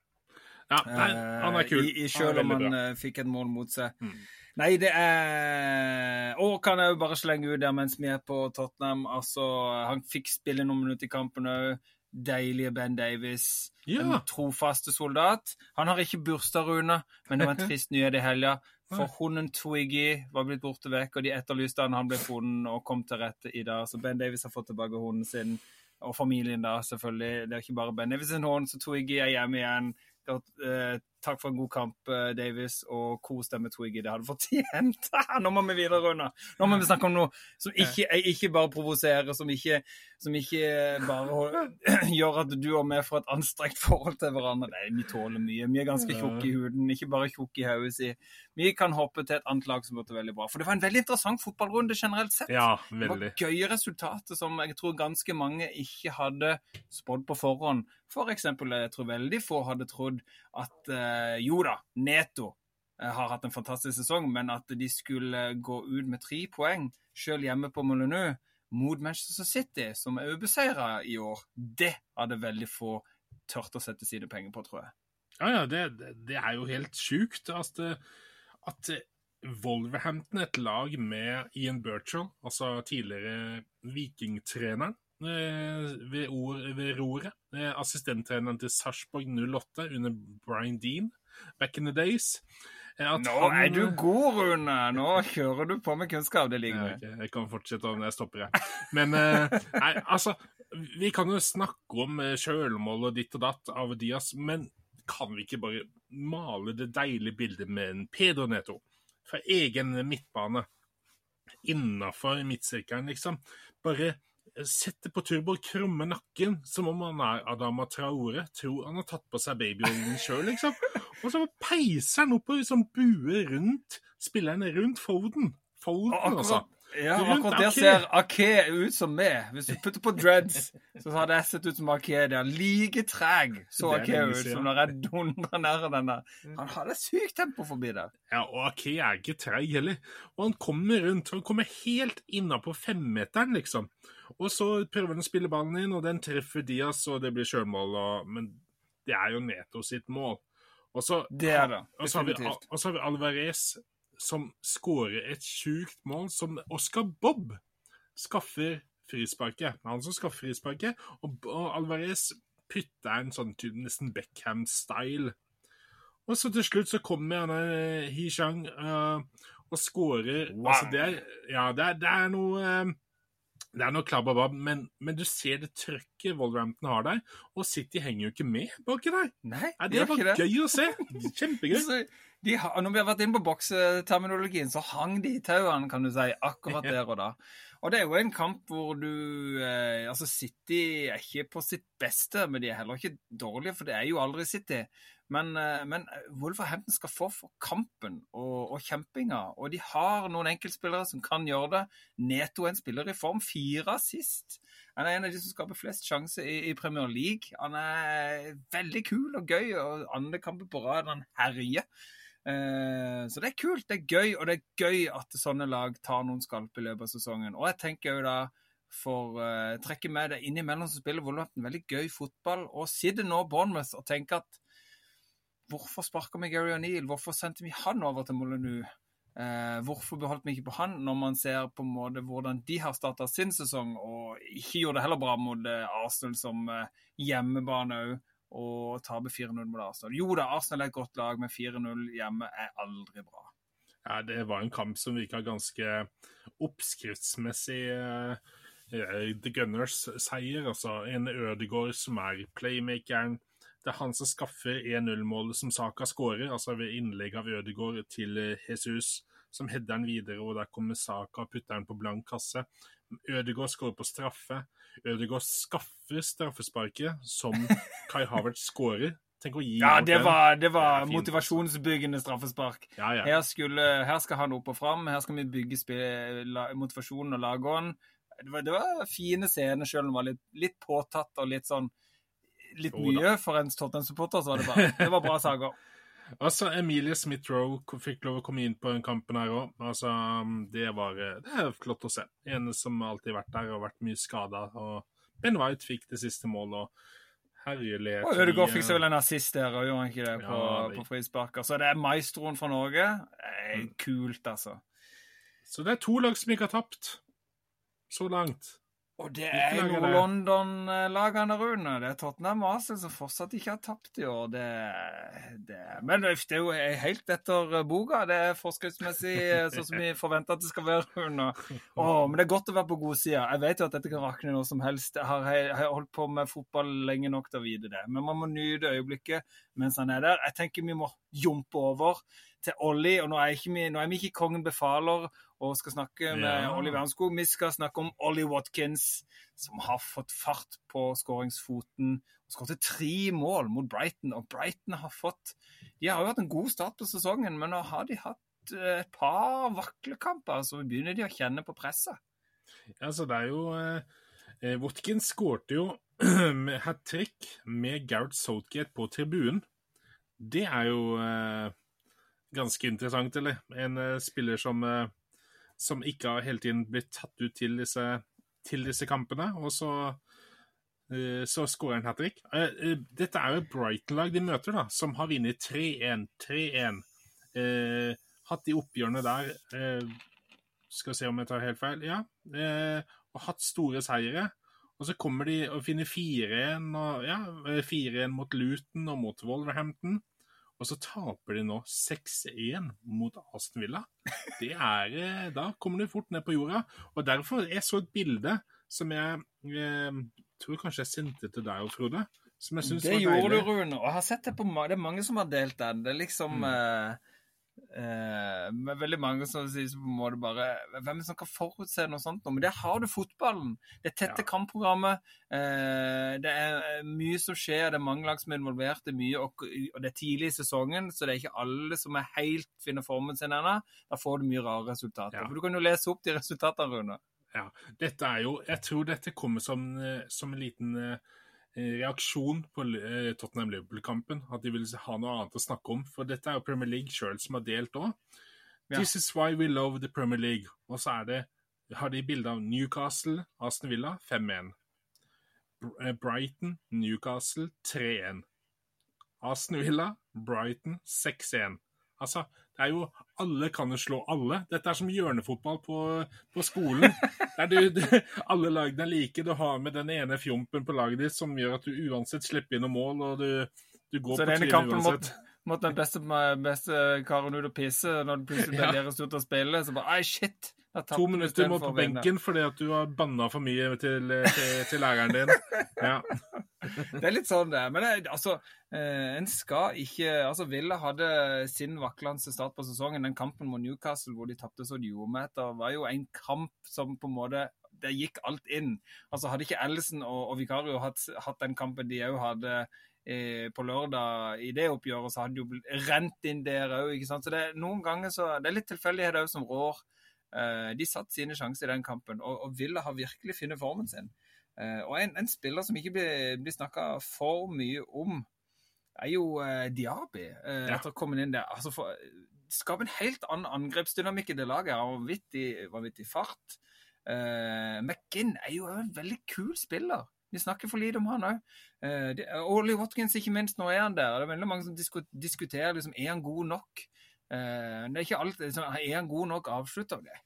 B: nei, han er kul.
A: Eh, I, i selv om han
B: bra.
A: eh, fikk et mål mot seg.
B: Mm.
A: Nei, det er Og kan jeg jo bare slenge ut der mens vi er på Tottenham. Altså, han fikk spille noen minutter i kampen òg. Deilige Ben Davies.
B: Ja.
A: En trofaste soldat. Han har ikke bursdag, Rune, men det var en trist nyhet i helga. For hunden Twiggy var blitt borte vekk, og de etterlyste han. Han ble funnet og kom til rette i dag. Så Ben Davies har fått tilbake hunden sin. Og familien, da, selvfølgelig. Det er ikke bare Ben Davies hund, så Twiggy er hjemme igjen. Godt, eh, takk for en god kamp, eh, Davis, og kos deg med Twiggy. Det hadde fortjent. Nå må vi videre, Rune. Nå må vi snakke om noe som ikke, ikke bare provoserer, som ikke, som ikke bare gjør at du og vi får et anstrengt forhold til hverandre. Nei, vi tåler mye. Vi er ganske tjukke i huden, ikke bare tjukke i hodet si. Vi kan hoppe til et annet lag som går veldig bra. For det var en veldig interessant fotballrunde generelt sett.
B: Ja, veldig.
A: Det var gøye resultater som jeg tror ganske mange ikke hadde spådd på forhånd. For eksempel, jeg tror veldig få hadde trodd at eh, jo da, Neto eh, har hatt en fantastisk sesong, men at de skulle gå ut med tre poeng, selv hjemme på Molyneux, mot Manchester City, som er ubeseira i år, det hadde veldig få tørt å sette sine penger på, tror jeg.
B: Ja, ja, det, det- er jo helt sjukt at, eh, at eh, Wolverhampton, et lag med Ian Burchell, altså tidligere vikingtreneren eh, ved, ord, ved roret, eh, assistenttreneren til Sarpsborg 08 under Brian Dean back in the days eh,
A: Nå
B: han-
A: er du god, Rune! Nå kjører du på med kunnskap. Det liker vi.
B: ok, Jeg kan fortsette om jeg stopper jeg. Men eh, nei, altså Vi kan jo snakke om eh, sjølmål og ditt og datt av Diaz, men kan vi ikke bare male det deilige bildet med en Pedro Neto fra egen midtbane innafor midtsirkelen, liksom? Bare sette på turbo, krummer nakken, som om han er Adama Traore. Tror han har tatt på seg babyoljen sjøl, liksom. Og så peiser han oppover som buer rundt spillerne rundt Foden. Foden, altså.
A: Ja, akkurat der ser Ake ut som meg. Hvis du putter på dreads, så hadde jeg sett ut som Ake der. Like treg så Ake ut som når jeg dundrer ned den der. Han hadde sykt tempo forbi der.
B: Ja, og Ake er ikke treg heller. Og han kommer rundt, han kommer helt innapå femmeteren, liksom. Og så prøver han å spille ballen inn, og den treffer Diaz, og det blir sjølmål. Men det er jo Neto sitt mål. Og så,
A: Det er det.
B: og så har vi Alvarez, som skårer et sjukt mål, som Oscar Bob skaffer frisparket. Han som skaffer frisparket, og, Alvarez putter en sånn nesten Beckham-style. Og så til slutt så kommer han Hishang uh, og skårer
A: Wow.
B: altså, det er, Ja, det er, det er noe uh, det er noe klabbabab, men, men du ser det trøkket Wolverhampton har der, og City henger jo ikke med baki der.
A: Nei,
B: det
A: er
B: var gøy å se. Kjempegøy.
A: De når vi har vært inne på bokseterminologien, så hang de i tauene, kan du si, akkurat der og da. Og det er jo en kamp hvor du eh, Altså, City er ikke på sitt beste, men de er heller ikke dårlige, for det er jo aldri City. Men, eh, men Wolverhampton skal få for kampen og, og kjempinga, og de har noen enkeltspillere som kan gjøre det. Neto er en spiller i form. Fire sist. Han er en av de som skaper flest sjanser i, i Premier League. Han er veldig kul og gøy, og andre kamper på rad han herjer. Eh, så det er kult, det er gøy, og det er gøy at sånne lag tar noen skalp i løpet av sesongen. Og jeg tenker jo da for uh, trekke med det innimellom så spiller Wolverhampton veldig gøy fotball. Og sitter nå Bournemouth og tenker at hvorfor sparka vi Gary O'Neill? Hvorfor sendte vi han over til Molyneux? Eh, hvorfor beholdt vi ikke på han når man ser på en måte hvordan de har starta sin sesong, og ikke gjorde det heller bra mot eh, Arsenal som eh, hjemmebane òg, og taper 4-0 mot Arsenal. Jo da, Arsenal er et godt lag, men 4-0 hjemme er aldri bra.
B: Ja, det var en kamp som virka ganske oppskriftsmessig. eh, eh, The Gunners seier, altså. En Ødegaard som er playmakeren. Det er han som skaffer 1-0-målet som Saka skårer, altså ved innlegg av Ødegaard til Jesus, som header den videre, og der kommer Saka og putter den på blank kasse. Ødegaard skårer på straffe. Ødegaard skaffer straffesparket, som Kai Havertz skårer. Tenk å gi
A: Ja, det var, det var
B: det
A: motivasjonsbyggende straffespark.
B: Ja, ja.
A: Her, skulle, her skal han opp og fram, her skal vi bygge motivasjonen og lagånden. Det var, det var fine scener, selv om det var litt, litt påtatt og litt sånn Litt mye for en Tottenham-supporter, så var det bra. Det var bra saker.
B: Altså, Emilie Smith-Rowe fikk lov å komme inn på den kampen her òg. Altså, det var eh, det er flott å se. En som alltid har vært der og vært mye skada. Ben White fikk det siste målet. og Herlighet.
A: Og Ødegaard fikk seg vel en assist der, og gjorde ikke det, på,
B: Ja, det-
A: på frisparker. Så det er maestroen fra Norge. Eh,
B: Mm.
A: kult, altså.
B: Så det er to lag som ikke har tapt så langt.
A: Og det er jo? London-lagene, Rune. Det er Tottenham og Arsenal som fortsatt ikke har tapt i år. Det, det. Men det er jo helt etter boka. Det er forskriftsmessig sånn som vi forventer at det skal være. Rune. Åh, men det er godt å være på godsida. Jeg vet jo at dette kan rakne når som helst. Jeg har, jeg har holdt på med fotball lenge nok til å vite det. Men man må nyte øyeblikket mens han er der. Jeg tenker vi må jumpe over til Ollie. Og nå er, vi, nå er vi ikke Kongen befaler og skal snakke med
B: Ja.
A: Ollie Wernskog. Vi skal snakke om Ollie Watkins, som har fått fart på skåringsfoten. og Skåret tre mål mot Brighton, og Brighton har fått De har jo hatt en god start på sesongen, men nå har de hatt eh, et par vaklekamper, så begynner de å kjenne på presset.
B: Ja, så det er jo eh, eh, Watkins skårte jo med hat trick med Gareth Southgate på tribunen. Det er jo eh, ganske interessant, eller? En eh, spiller som, eh, som ikke har hele tiden blitt tatt ut til disse, til disse kampene, og så eh, så skårer han hat trick. Eh, eh, dette er jo Brighton-lag de møter, da, som har vunnet 3-1, 3-1. Eh, hatt de oppgjørene der Skal se om jeg tar helt feil. Ja. Og hatt store seire. Og så kommer de og finner 4-1 ja, 4-1 mot Luton og mot Wolverhampton. Og så taper de nå 6-1 mot Aston Villa. Det er, eh, da kommer de fort ned på jorda. Og derfor Jeg så et bilde som jeg eh, tror kanskje jeg sendte til deg og Frode. Som jeg syns
A: Det gjorde du, Rune. Og jeg har sett det på mange, Det er mange som har delt den. Det er liksom
B: Mm.
A: eh, eh, med veldig mange som sier så på en måte bare Hvem som kan forutse noe sånt? Men der har du fotballen. Det er tette
B: Ja.
A: kampprogrammet. Eh, det er eh, mye som skjer. Det er mange lag som er involvert. Det er mye, og, og det er tidlig i sesongen, så det er ikke alle som er helt finner formen sin ennå. Da får du mye rare resultater.
B: Ja.
A: For Du kan jo lese opp de resultatene, Rune.
B: Ja, dette er jo Jeg tror dette kommer som, eh, som en liten eh, reaksjon på eh, Tottenham-Liverpool-kampen. At de vil ha noe annet å snakke om. For dette er jo Premier League sjøl som har delt òg.
A: Ja.
B: This is why we love the Premier League. Og så er det, har de bilde av Newcastle, Aston Villa 5-1. Eh, Brighton, Newcastle 3-1. Aston Villa, Brighton 6-1. Altså, det er jo Alle kan jo slå alle. Dette er som hjørnefotball på, på skolen. Du, du, alle lagene er like. Du har med den ene fjompen på laget ditt som gjør at du uansett slipper inn noen mål, og du, du går
A: Så
B: på trynet uansett.
A: mot, mot den beste, beste karen ut og pisse, når det plutselig
B: Ja.
A: delieres ut å spille, så bare Ei, shit!
B: To minutter må på benken fordi at du har banna for mye til, til, til læreren din. Ja.
A: Det er litt sånn det er. Men det, altså, eh, en skal ikke Altså, Villa hadde sin vaklende start på sesongen. Den kampen mot Newcastle hvor de tapte så de gjorde med var jo en kamp som på en måte Det gikk alt inn. Altså, Hadde ikke Ellison og, og Vicario hatt, hatt den kampen de òg hadde eh, på lørdag i det oppgjøret, så hadde de jo rent inn der òg. Så det, noen ganger så Det er litt tilfeldighet òg som rår. Eh, de satt sine sjanser i den kampen, og, og Villa har virkelig funnet formen sin. Eh, og en, en spiller som ikke blir, blir snakka for mye om, er jo eh, Diaby. Eh,
B: Ja.
A: Etter å komme inn der. Altså for, Skaper en helt annen angrepsdynamikk i det laget. Har vanvittig, vanvittig fart. Uh, McGinn er jo en veldig kul spiller. Vi snakker for lite om han òg. Uh, Ollie Watkins, ikke minst, nå er han der. Det er veldig mange som disku, diskuterer liksom, er han god nok. Uh, det er ikke alltid liksom, Er han god nok avslutter det?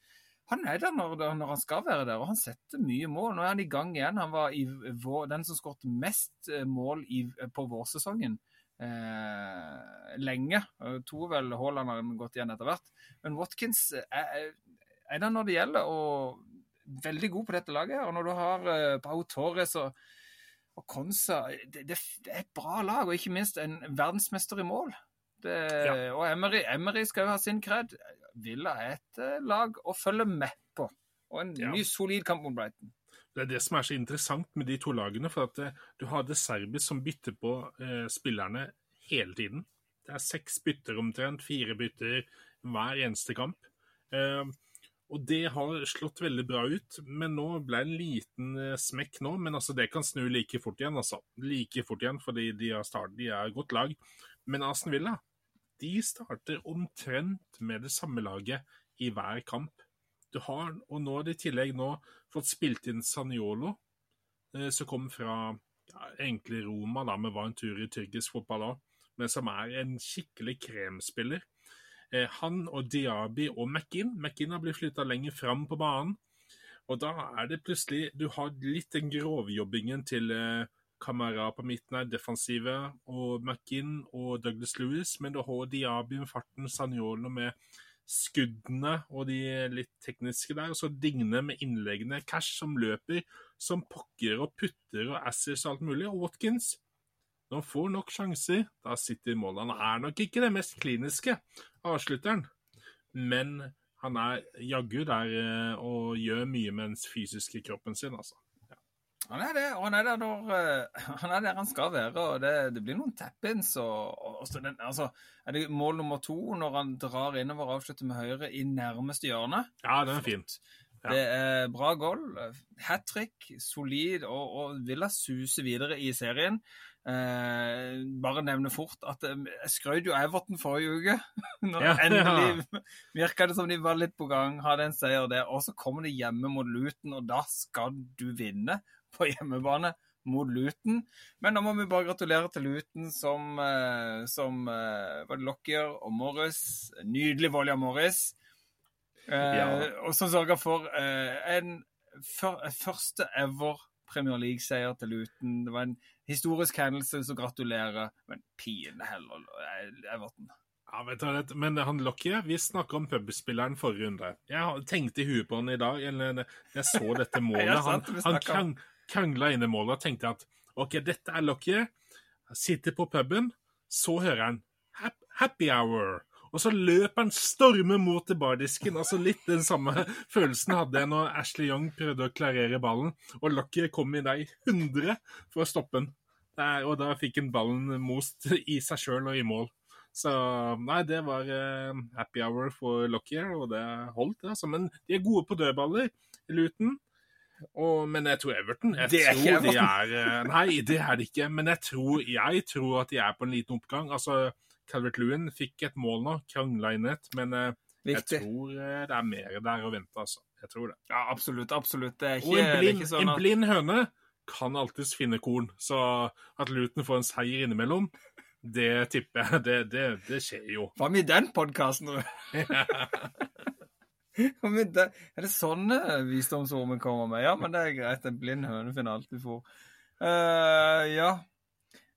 A: Han er der når, når han skal være der, og han setter mye mål. Nå er han i gang igjen. Han var vår, den som skåret mest eh, mål i, på vårsesongen eh, lenge. Eh, To vel Haaland har gått igjen etter hvert. Men Watkins er, er der når det gjelder, og veldig god på dette laget. Og når du har eh, Pau Torres og, og Konsa det, det, det er et bra lag, og ikke minst en verdensmester i mål. Det, Og Emery, Emery skal jo ha sin kred. Villa er et eh, lag å følge med på. Og en
B: Ja.
A: ny solid kamp mot Brighton.
B: Det er det som er så interessant med de to lagene. For at eh, du har De Serbi som bytter på eh, spillerne hele tiden. Det er seks bytter omtrent, fire bytter hver eneste kamp. Eh, og det har slått veldig bra ut, men nå ble det en liten eh, smekk nå. Men altså, det kan snu like fort igjen, altså. Like fort igjen, fordi de har start, de er et godt lag. Men Aston Villa de starter omtrent med det samme laget i hver kamp. Du har, og nå har de i tillegg nå fått spilt inn Saniolo, eh, som kom fra ja, egentlig Roma, da, men var en tur i tyrkisk fotball òg, men som er en skikkelig kremspiller. Eh, han og Diaby og McInn McInn har blitt flytta lenger fram på banen. Og da er det plutselig Du har litt den grovjobbingen til eh, Kamara på midten er defensive, og McInn og Douglas Lewis, men du har Diaby med farten, Saniolo med skuddene og de litt tekniske der, og så Digne med innleggene. Cash som løper, som pokker og putter og assers og alt mulig. Og Watkins, når han får nok sjanser, da sitter målene, mål. Han er nok ikke den mest kliniske avslutteren, men han er jaggu der eh, og gjør mye med den fysiske kroppen sin, altså.
A: Han er det, og han er der når eh, han er der han skal være. og Det, det blir noen tap-ins. Og, og, og den, altså, er det mål nummer to når han drar innover og avslutter med høyre i nærmeste hjørne?
B: Ja, den er fint. Ja.
A: Det er bra goal. Hat trick, solid, og, og Villa suser videre i serien. Eh, bare nevne fort at eh, jeg skrøt jo Everton forrige uke. Når
B: Ja.
A: endelig virka det som de var litt på gang, hadde en seier der. Og så kommer de hjemme mot Luton, og da skal du vinne på hjemmebane mot Luton. Men da må vi bare gratulere til Luton som, eh, som eh, var det Lockyer og Morris. Nydelig volley av Morris. Eh,
B: Ja.
A: Og som sørga for eh, en før, første ever Premier League-seier til Luton. Det var en historisk hendelse, så gratulerer. Men pine heller, Everton.
B: Ja, vet du, hva, men han Lockyer, vi snakka om pubspilleren forrige runde. Jeg tenkte i huet på han i dag, eller jeg så dette målet. Han, han, krang, krangla inn i målet og tenkte at OK, dette er Lockyer. Sitter på puben, så hører han happy hour. Og så løper han stormer mot bardisken. altså Litt den samme følelsen hadde jeg når Ashley Young prøvde å klarere ballen, og Lockyer kom i deg 100 for å stoppe den. Der, og da fikk han ballen most i seg sjøl og i mål. Så nei, det var uh, happy hour for Lockyer, og det holdt. Altså. Men de er gode på dødballer, Luton. Og, men jeg tror Everton jeg
A: Det er
B: tror
A: ikke
B: de er eh, Nei, det er det ikke. Men jeg tror, jeg tror at de er på en liten oppgang. Altså, Calvert Lewin fikk et mål nå, krangla inn et, men eh, jeg
A: Viktig.
B: tror eh, det er mer der å vente, altså. Jeg tror det.
A: Ja, absolutt. Absolutt. Det er ikke,
B: Og en
A: det er
B: blind,
A: sånn
B: en blind høne kan alltids finne korn, så at Luton får en seier innimellom, det tipper jeg. Det, det, det skjer jo.
A: Hva med den podkasten? Er det sånne visdomsord vi kommer med? Ja, men det er greit. En blind høne finner alltid fôr. Uh, ja.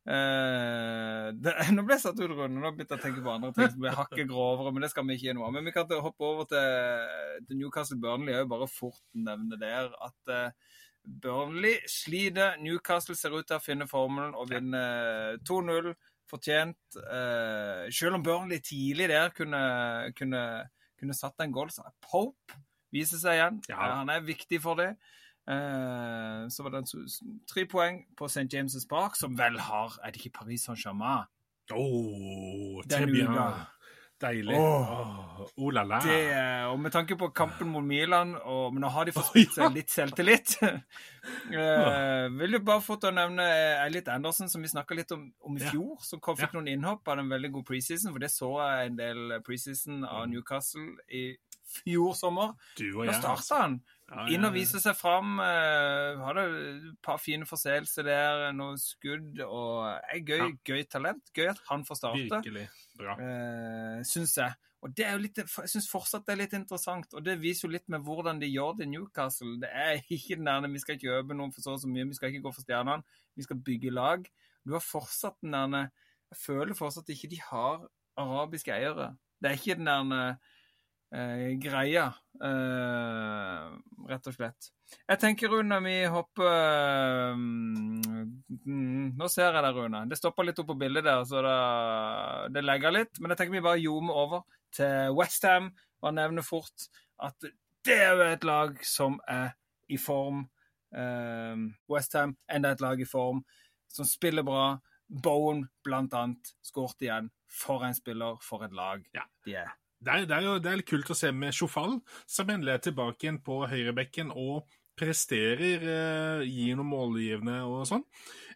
A: Uh, det, nå ble jeg satt ut rundt. Nå begynte jeg å tenke på andre ting som blir hakket grovere, men det skal vi ikke gjøre noe av. Men vi kan hoppe over til, til Newcastle Burnley. Jeg vil bare fort nevne der at uh, Burnley sliter. Newcastle ser ut til å finne formelen og vinne 2-0. Fortjent. Eh, selv om Burnley tidlig der kunne, kunne, kunne satt en goal, er Pope viser seg igjen.
B: Ja.
A: Eh, Han er viktig for det. Eh, så var det en tre poeng på St. James' Park, som vel har Er det ikke Paris Saint-Germain?
B: Oh,
A: Den uka.
B: Deilig. Oh la la.
A: Det, og med tanke på kampen mot Milan, og, men nå har de fått spilt seg litt selvtillit uh, Vil jo bare få til å nevne eh, Elliot Andersen, som vi snakka litt om, om i
B: Ja.
A: fjor. Som kom, fikk noen innhopp av en veldig god preseason, for det så jeg en del preseason av
B: Mm.
A: Newcastle i fjor sommer.
B: Du og
A: Da
B: jeg.
A: starta
B: altså.
A: han.
B: Ja,
A: Inn og vise seg fram. Uh, hadde et par fine forseelser der, noen skudd og er gøy,
B: Ja.
A: gøy talent. Gøy at han får starte
B: Virkelig bra.
A: uh, syns jeg. Og det er jo litt, jeg syns fortsatt det er litt interessant, og det viser jo litt med hvordan de gjør det i Newcastle. Det er ikke den der vi skal kjøpe noen for så og så mye, vi skal ikke gå for stjernene, vi skal bygge lag. Du har fortsatt den der Jeg føler fortsatt ikke de har arabiske eiere. Det er ikke den der eh, greia, eh, rett og slett. Jeg tenker, Rune, vi hopper mm, Nå ser jeg deg, Rune. Det stopper litt opp på bildet der, så det, det legger litt. Men jeg tenker vi bare ljomer over til Westham og nevner fort at det er jo et lag som er i form. Eh, Westham enda et lag i form, som spiller bra. Bowen blant annet skåret igjen. For en spiller, for et lag
B: Ja.
A: de er.
B: Det er, det er jo det er litt kult å se med Sjofal, som endelig er tilbake igjen på høyrebekken og presterer, eh, gir noen målgivende og sånn.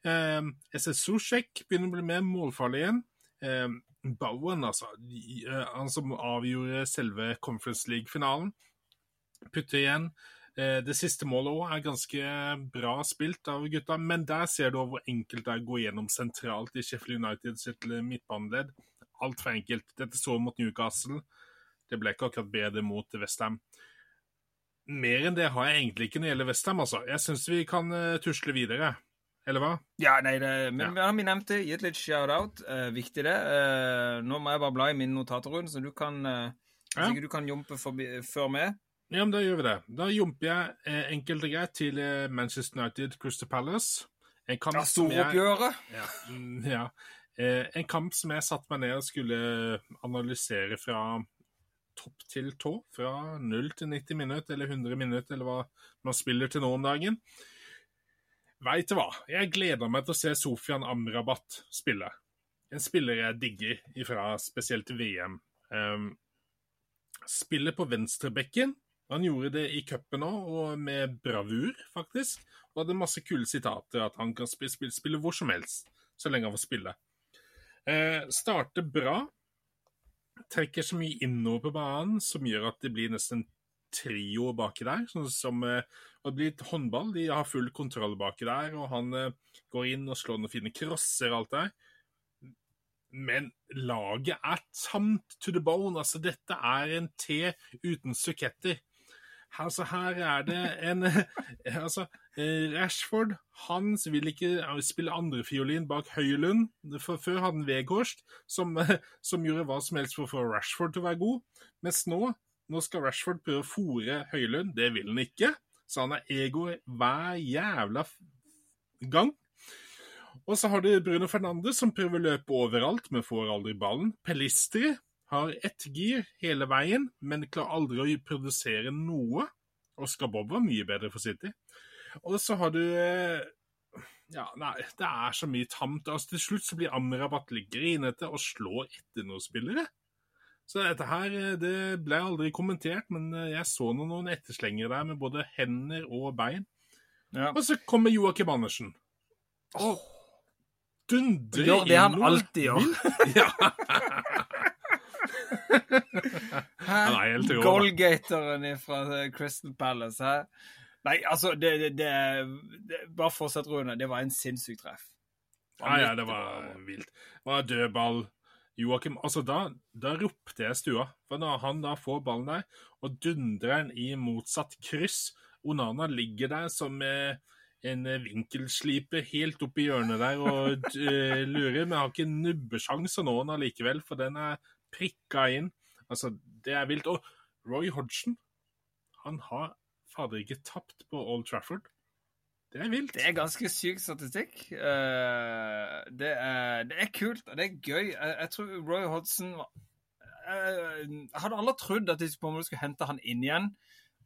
B: Eh, SS Sosjek begynner å bli mer målfarlig igjen. Eh, Bowen, altså, eh, han som avgjorde selve Conference League-finalen, putter igjen. Eh, det siste målet òg er ganske bra spilt av gutta, men der ser du hvor enkelt det er å gå gjennom sentralt i Sheffield United sitt midtbaneledd. Altfor enkelt. Dette så mot Newcastle. Det ble ikke akkurat bedre mot Westham. Mer enn det har jeg egentlig ikke når det gjelder Westham, altså. Jeg syns vi kan eh, tusle videre. Eller hva?
A: Ja, nei, det, men
B: Ja.
A: vi nevnte gitt litt shout-out. Eh, viktig det. Eh, nå må jeg bare bla i mine notater, så du kan eh,
B: Ja.
A: Du kan jumpe forbi, før med.
B: Ja, men da gjør vi det. Da jumper jeg eh, enkelt og greit til eh, Manchester United Crystal Palace. En kamp
A: Ja,
B: som jeg
A: Storoppgjøret.
B: Ja. ja. Eh, en kamp som jeg satte meg ned og skulle analysere fra topp til tå. Fra 0 til 90 minutter, eller 100 minutter, eller hva man spiller til nå om dagen. Veit du hva? Jeg gleder meg til å se Sofian Amrabat spille. En spiller jeg digger ifra spesielt VM. Um, spiller på venstrebekken. Han gjorde det i cupen òg, og med bravur, faktisk. Og hadde masse kule sitater at han kan spille, spille, spille hvor som helst, så lenge han får spille. Eh, starter bra. Trekker så mye innover på banen som gjør at det blir nesten trio baki der. Sånn som, eh, og det blir et håndball. De har full kontroll baki der, og han eh, går inn og slår noen fine crosser og alt der. Men laget er tamt to the bone. Altså, dette er en T uten suketter. Altså, her er det en Altså, eh, Rashford han vil ikke spille andrefiolin bak Høylund. For før hadde han Weghorst, som, som gjorde hva som helst for å få Rashford til å være god. Mens nå, nå skal Rashford prøve å fòre Høylund. Det vil han ikke. Så han er ego hver jævla gang. Og så har du Bruno Fernandes, som prøver å løpe overalt, men får aldri ballen. Pelistri har ett gir hele veien, men klarer aldri å produsere noe. Oscar Bob var mye bedre for City. Og så har du eh, Ja, nei, det er så mye tamt. Altså, til slutt så blir Amrabat litt grinete og slår etter noen spillere. Så dette her eh, det ble aldri kommentert, men eh, jeg så noen etterslengere der med både hender og bein.
A: Ja.
B: Og så kommer Joakim Andersen. Og dundrer
A: Gjør det han alltid gjør.
B: Ja. Han er helt rå. da.
A: Goalgateren fra Crystal Palace. Hæ? Nei, altså, det, det, det, Bare fortsett, Rune. Det var en sinnssyk treff.
B: Ja, ja, det var vilt. Det var dødball. Joakim Altså, da, da ropte jeg stua. For når han da får ballen der, og dundrer den i motsatt kryss Onana ligger der som eh, en vinkelsliper helt oppi hjørnet der og eh, lurer, men har ikke nubbesjanse nå likevel, for den er prikka inn. Altså, det er vilt. Og Roy Hodgson, han har fader ikke tapt på Old Trafford. Det er vilt.
A: Det er ganske syk statistikk. Eh, det, er, det er kult, og det er gøy. Jeg, tror Roy Hodgson var- eh, Jeg hadde aldri trodd at de skulle hente han inn igjen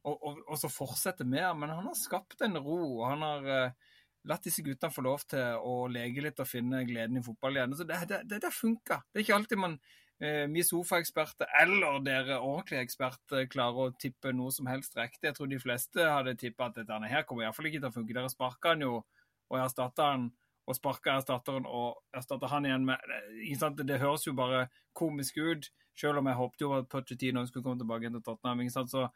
A: og, og, og så fortsette med men han har skapt en ro. og Han har uh, latt disse guttene få lov til å leke litt og finne gleden i fotball igjen. Så det, det, det, det funka. Det er ikke alltid man eh, vi sofaeksperter eller dere ordentlige eksperter klarer å tippe noe som helst riktig. Jeg tror de fleste hadde tippa at dette her kommer iallfall ikke til å funke. Dere sparka han jo og erstatta han, og sparka erstatteren og erstatta han igjen med ikke sant? Det høres jo bare komisk ut, selv om jeg håpte jo at Pochettino skulle komme tilbake til Tottenham. ikke sant? Så,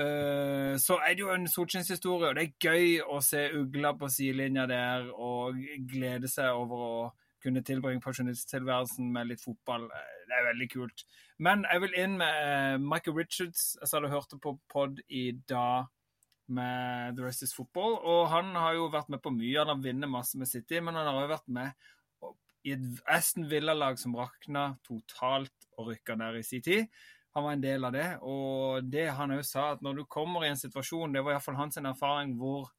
A: eh, så er det jo en solskinnshistorie, og det er gøy å se ugla på sidelinja der og glede seg over å kunne tilbringe pensjonisttilværelsen med litt fotball. Eh, Det er veldig kult. Men jeg vil inn med eh, Michael Richards. Jeg sa du hørte på pod i dag med The Rest Is Football. Og han har jo vært med på mye. Han har vunnet masse med City, men han har jo vært med i et Aston Villa-lag som rakna totalt og rykka ned i sin tid. Han var en del av det. Og det han òg sa, at når du kommer i en situasjon, det var iallfall hans erfaring, hvor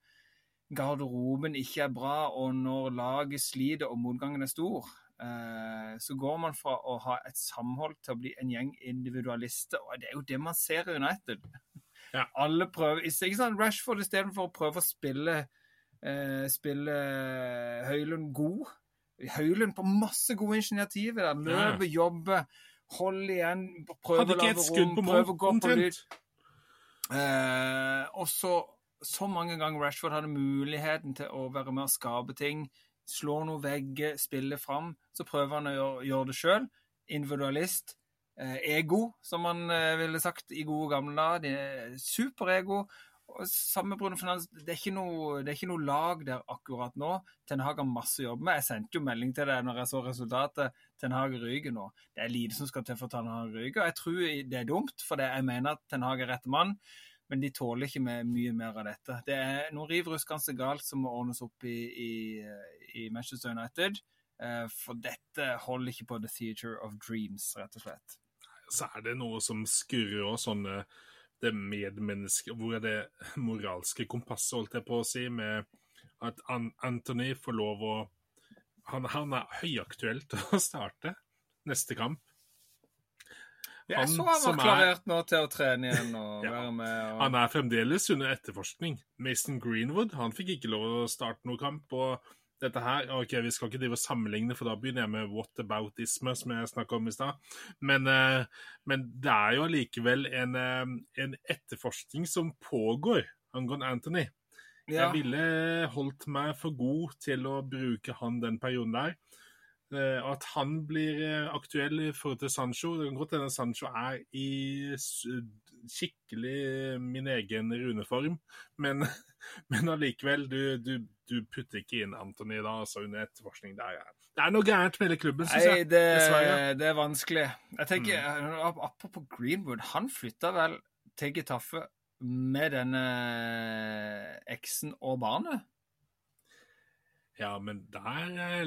A: garderoben ikke er bra, og når laget sliter og motgangen er stor, eh, så går man fra å ha et samhold til å bli en gjeng individualister. Og det er jo det man ser i United.
B: Ja.
A: Alle prøver ikke sant? Rashford istedenfor å prøve å spille eh, spille Høylund god. Høylund på masse gode initiativer. der.
B: Ja.
A: Løper, jobber, holder igjen, prøver å lage rom,
B: på
A: prøver å gå på lyd. Eh, og så, så mange ganger Rashford hadde muligheten til å være med og skape ting, slå noen vegger, spille fram, så prøver han å gjøre, gjøre det sjøl. Individualist. Eh, ego, som man eh, ville sagt i gode gamle dager. Er Superego. Samme Bruno Finans, det er, noe, det er ikke noe lag der akkurat nå. Ten Hag har masse å jobbe med. Jeg sendte jo melding til deg når jeg så resultatet. Ten Hag ryker nå. Det er lite som skal til for Ten Hag ryker. Jeg tror det er dumt, for jeg mener at Ten Hag er rette mann. Men de tåler ikke med mye mer av dette. Det er noe riv ruskende galt som må ordnes opp i, i, i Manchester United. Eh, For dette holder ikke på the theater of dreams, rett og slett.
B: så er det noe som skurrer òg, sånne det medmenneske Hvor er det moralske kompasset, holdt jeg på å si, med at Anthony får lov å han, han er høyaktuelt å starte neste kamp.
A: Jeg så han var
B: er-
A: klarert nå til å trene igjen og
B: Ja.
A: være med. Og...
B: Han er fremdeles under etterforskning. Mason Greenwood han fikk ikke lov å starte noen kamp. og dette her, ok, Vi skal ikke drive og sammenligne, for da begynner jeg med whataboutisme, som jeg snakka om i stad. Men, eh, men det er jo allikevel en, eh, en etterforskning som pågår angående Anthony.
A: Ja.
B: Jeg ville holdt meg for god til å bruke han den perioden der. Eh, At han blir eh, aktuell i forhold til Sancho Det kan godt hende Sancho er i skikkelig min egen runeform, men, men allikevel, du, du, du putter ikke inn Anthony da, altså under etterforskning. Det er, det er noe gærent med hele klubben, syns jeg.
A: det, det er vanskelig. Jeg tenker, mm. Apropos Greenwood, han flytta vel til Getafe med denne eksen og barnet?
B: Ja, men der er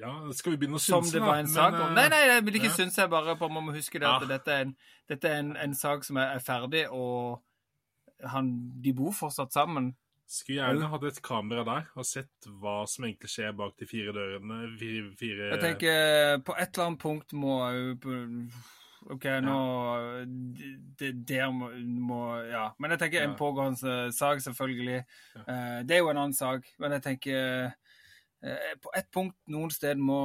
B: Ja, skal vi begynne å synse?
A: Som det var en sak om? Nei, nei, jeg vil ikke
B: ja.
A: synse. Jeg bare på, man må huske det at
B: Ja.
A: dette er en, dette er en, en sak som er, er ferdig, og han, de bor fortsatt sammen.
B: Skulle gjerne hatt et kamera der og sett hva som egentlig skjer bak de fire dørene. Fire, fire...
A: Jeg tenker på et eller annet punkt må OK, nå det, Der må, må, Ja. Men jeg tenker en pågående sak, selvfølgelig.
B: Ja.
A: Eh, det er jo en annen sak. Men jeg tenker eh, På et punkt noen sted må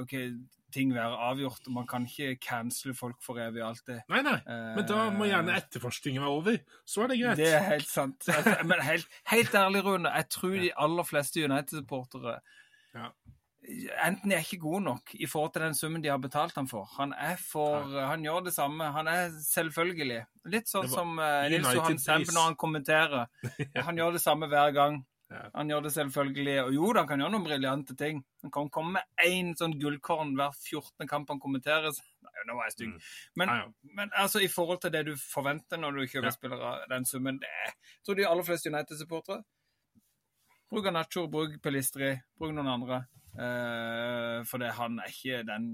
A: okay, ting være avgjort. og Man kan ikke cancele folk for evig alltid.
B: Nei, nei. Men da må gjerne etterforskningen være over. Så er det greit.
A: Det er helt sant. Men helt, helt ærlig, Rune, jeg tror de aller fleste United-supportere
B: ja.
A: enten er ikke gode nok i forhold til den summen de har betalt ham for. Han er for ja. Han gjør det samme. Han er selvfølgelig. Litt sånn som uh, Nils Johan Semp når han kommenterer. Han gjør det samme hver gang.
B: Ja.
A: Han gjør det selvfølgelig. Og jo da, han kan gjøre noen briljante ting. Han kan komme med én sånn gullkorn hver 14. kamp han kommenterer. Nei, nå var jeg stygg.
B: Mm.
A: Men,
B: Ja, ja.
A: men altså, i forhold til det du forventer når du kjøper spillere, den summen det er, tror de aller fleste United-supportere Bruk Nacho, bruk Pelistri, bruk noen andre. Eh, for det, han er ikke den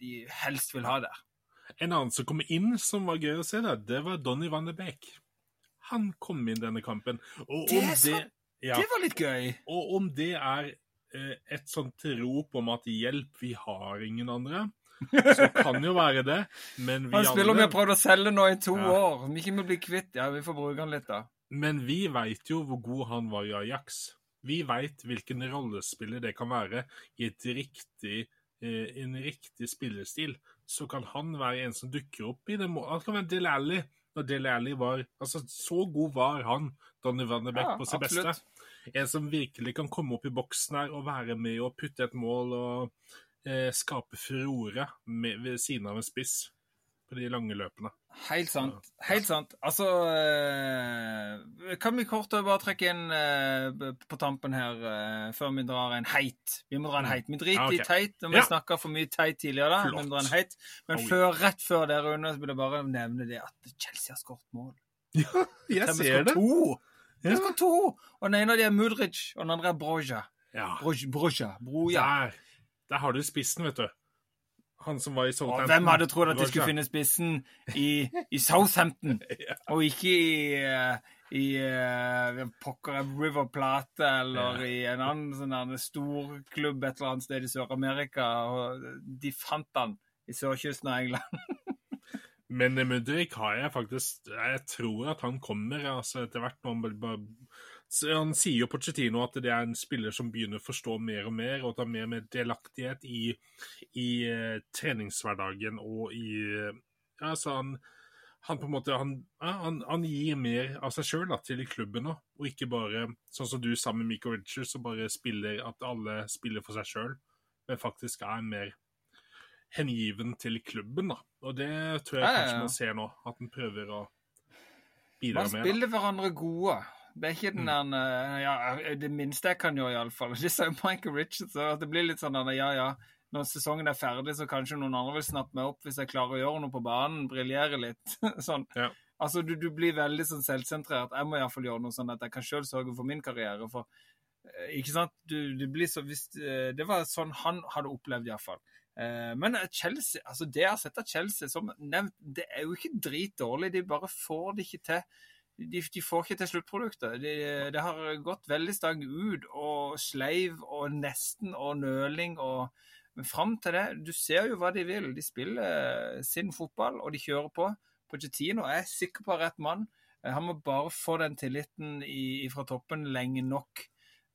A: de helst vil ha der.
B: En annen som kom inn som var gøy å se, der, det var Donny van de Beek. Han kom inn denne kampen. Og
A: Det
B: om
A: det, sant.
B: Ja,
A: Det var litt gøy.
B: Og om det er eh, et sånt rop om at hjelp, vi har ingen andre, så kan jo være det. Men vi,
A: Han spiller vi
B: alle,
A: har prøvd å selge nå i to
B: Ja.
A: år. Om ikke vi blir kvitt Ja, vi får bruke han litt, da.
B: men vi veit jo hvor god han var i Ajax. Vi veit hvilken rollespiller det kan være i et riktig, eh, en riktig spillestil. Så kan han være en som dukker opp i det Han kan være Del Alli. Når Dele Alli var Altså, så god var han, Donny van de Beck,
A: Ja,
B: på sitt beste. En som virkelig kan komme opp i boksen her og være med og putte et mål og eh, skape furore ved siden av en spiss på de lange løpene.
A: Helt sant. Helt sant. Altså eh, Kan vi kort bare trekke inn eh, på tampen her eh, før vi drar en heit? Vi må dra en heit. Vi driter
B: Mm. Ja, okay.
A: i teit. når Vi
B: Ja.
A: snakka for mye teit tidligere. da. Vi må dra en heit. Men før, rett før det, Rune, så vil jeg bare nevne det at Chelsea har skåret mål.
B: Ja, jeg ser det.
A: To.
B: Ja.
A: har skåret to! Og den ene av dem er Mudric, og den andre er Broja.
B: Ja.
A: Broj- Broja. Broja.
B: Der. Der har du spissen, vet du. Han som var i
A: Og
B: Southampton.
A: hvem hadde trodd at de skulle finne spissen i, i Southampton,
B: Ja.
A: og ikke i, eh, i eh, pokker River Plate eller
B: Ja.
A: i en annen sånn storklubb stor klubb et eller annet sted i Sør-Amerika. og De fant han i sørkysten av England.
B: Men Mudrik har jeg faktisk Jeg tror at han kommer altså etter hvert. når Han, han sier jo Pochettino at det er en spiller som begynner å forstå mer og mer, og tar mer og mer delaktighet i, i uh, treningshverdagen og i uh, ja, altså han, han på en måte han, ja, han, han gir mer av seg sjøl til klubben nå, og ikke bare sånn som du sammen med Michael Richards, som bare spiller at alle spiller for seg sjøl, men faktisk er mer hengiven til klubben. da. Og det tror jeg
A: Ja, ja,
B: kanskje man ser nå, at han prøver å bidra
A: Man
B: med.
A: spiller hverandre gode. Det er ikke den
B: Mm.
A: der eh, ja, Det minste jeg kan gjøre, iallfall. Det sa jo Michael Richards. At det blir litt sånn der, ja, ja. Når sesongen er ferdig, så kanskje noen andre vil snappe meg opp hvis jeg klarer å gjøre noe på banen. Briljere litt. sånn.
B: Ja.
A: Altså, du, du blir veldig sånn selvsentrert. Jeg må iallfall gjøre noe sånn at jeg kan sjøl sørge for min karriere. For eh, ikke sant? Du, du blir så hvis, eh, Det var sånn han hadde opplevd, iallfall. Eh, Men eh, Chelsea, altså det jeg har sett av Chelsea, som nevnt, det er jo ikke dritdårlig. De bare får det ikke til. De, de får ikke til sluttproduktet. De, det har gått veldig stang ut og sleiv og nesten og nøling og Men fram til det, du ser jo hva de vil. De spiller sin fotball, og de kjører på. Pochettino er sikker på rett mann. Eh, Han må bare få den tilliten i, fra toppen lenge nok.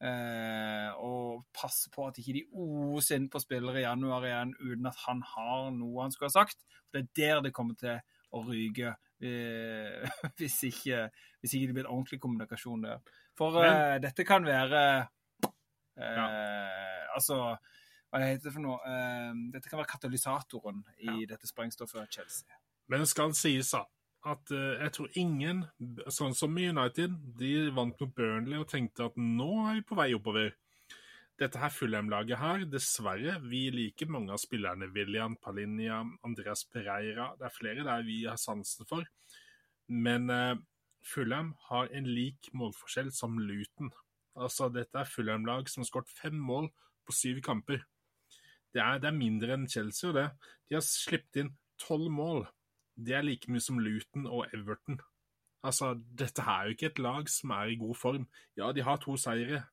A: Eh, og passe på at ikke de oser inn på spillere i januar igjen uten at han har noe han skulle ha sagt. For det er der det kommer til å ryke. Eh, hvis, ikke, hvis ikke det blir en ordentlig kommunikasjon der. For eh, dette kan være eh, Altså, hva det heter det for noe? Uh, dette kan være katalysatoren i dette sprengstoffet Chelsea.
B: Men det skal sies da, at jeg tror ingen, sånn som i United, de vant mot Burnley og tenkte at nå er vi på vei oppover. Dette her Fulham-laget her, dessverre, vi liker mange av spillerne. William Palinja, Andreas Pereira. Det er flere der vi har sansen for. Men uh, Fulham har en lik målforskjell som Luton. Altså, dette er Fulham-lag som har skåret fem mål på syv kamper. Det er, det er mindre enn Chelsea, og det. De har sluppet inn tolv mål. Det er like mye som Luton og Everton. Altså, dette er jo ikke et lag som er i god form. Ja, de har to seire,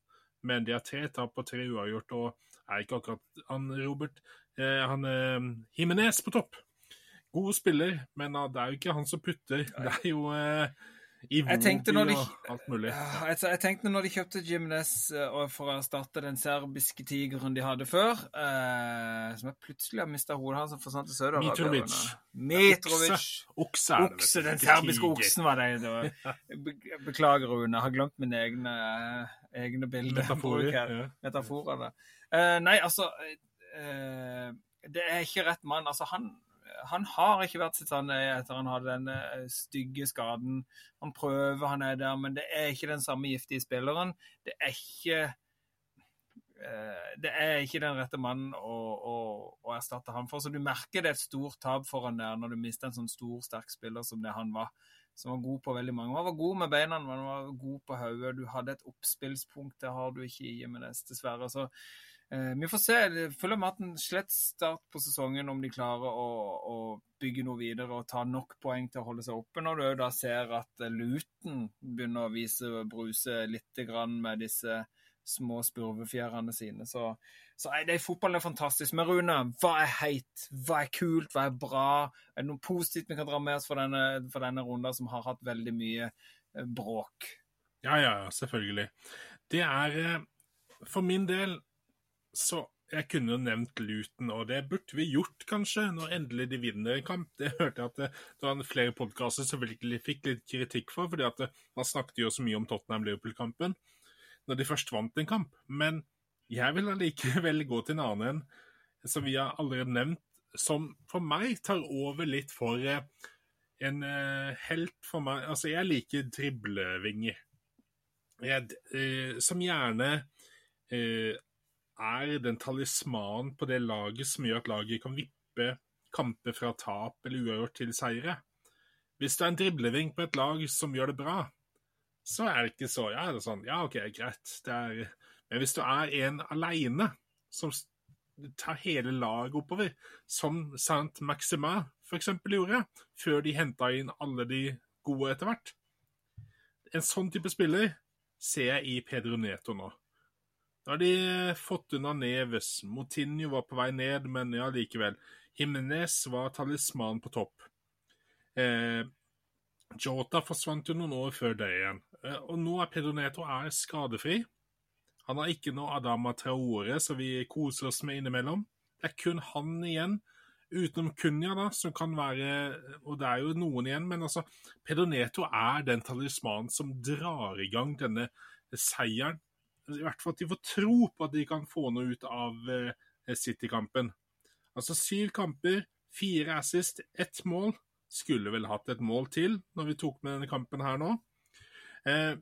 B: men de har tre tap og tre uavgjort, og er ikke akkurat han Robert eh, Han eh, Himinez på topp. God spiller, men uh, det er jo ikke han som putter. Det er jo eh, Iwobi
A: de,
B: og alt mulig.
A: Ja. Jeg, tenkte når de kjøpte Jimenez uh, for å erstatte den serbiske tigeren de hadde før, uh, som jeg plutselig har mista hodet hans og forsvant til Søderhavn
B: Mitrovic.
A: Mitrovic.
B: Okse. er det,
A: Okse, den serbiske oksen var det. Be beklager, Rune. Jeg har glemt mine egne, egne bilder.
B: Metaforer. Ja.
A: Metaforer uh, nei, altså Det er ikke rett mann. Altså, han han har ikke vært sitt sanne etter han hadde den eh, stygge skaden. Han prøver, han er der, men det er ikke den samme giftige spilleren. Det er ikke eh, det er ikke den rette mannen å, å, å, erstatte han for. Så du merker det er et stort tap for han der når du mister en sånn stor, sterk spiller som det han var. Som var god på veldig mange. Han var god med beina, men han var god på hodet. Du hadde et oppspillspunkt, det har du ikke i Jimenez, dessverre. Så vi får se. Jeg følger med at en slett start på sesongen, om de klarer å, å, bygge noe videre og ta nok poeng til å holde seg oppe. Når du da ser at eh, Luton begynner å vise bruse litt med disse små spurvefjærene sine. Så, så er det fotballen er fantastisk. Men Rune, hva er heit? Hva er kult? Hva er bra? Er det noe positivt vi kan dra med oss for denne, for denne runden, som har hatt veldig mye eh, bråk?
B: Ja, ja, selvfølgelig. Det er for min del så jeg kunne jo nevnt Luton, og det burde vi gjort, kanskje, når endelig de vinner en kamp. Det hørte jeg at det, det var flere podkaster som virkelig fikk litt kritikk for, fordi at det, man snakket jo så mye om Tottenham-Liverpool-kampen når de først vant en kamp. Men jeg vil allikevel gå til en annen en, som vi har allerede nevnt, som for meg tar over litt for eh, en helt for meg Altså, jeg liker driblevinger. Jeg, eh, som gjerne uh, er den talismanen på det laget som gjør at laget kan vippe kamper fra tap eller uavgjort til seire. Hvis det er en dribleving på et lag som gjør det bra, så er det ikke så Ja, det er sånn, ja, OK, greit. Er, men hvis du er en aleine som tar hele laget oppover, som Saint Maxima f.eks. gjorde, før de henta inn alle de gode etter hvert En sånn type spiller ser jeg i Pedro Neto nå. Da har de fått unna Neves. Motinho var på vei ned, men ja, likevel. Jimenez var talisman på topp. Eh, Jota forsvant jo noen år før det igjen. Eh, og nå er Pedro Neto er skadefri. Han har ikke noe Adama Traore, som vi koser oss med innimellom. Det er kun han igjen, utenom Kunya, da, som kan være Og det er jo noen igjen, men altså Pedro Neto er den talismanen som drar i gang denne seieren i hvert fall at de får tro på at de kan få noe ut av eh, City-kampen. Altså syv kamper, fire assist, ett mål. Skulle vel hatt et mål til når vi tok med denne kampen her nå. Eh,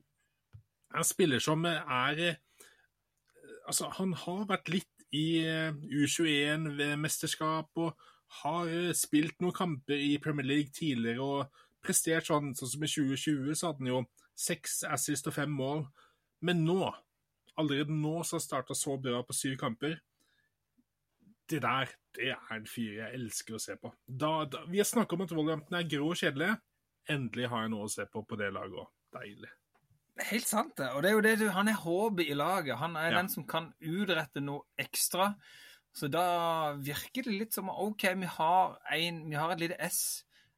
B: en spiller som er eh, Altså, han har vært litt i eh, U21-mesterskap og har spilt noen kamper i Premier League tidligere og prestert sånn, sånn som i 2020, så hadde han jo seks assist og fem mål. Men nå allerede nå som har starta så bra på syv kamper. Det der det er en fyr jeg elsker å se på. Da, da, vi har snakka om at Wolverhampton er grå og kjedelige. Endelig har jeg noe å se på på det laget òg. Deilig.
A: Helt sant, det. Og det er jo det du, han er håpet i laget. Han er ja. den som kan utrette noe ekstra. Så da virker det litt som OK, vi har, en, vi har et lite S.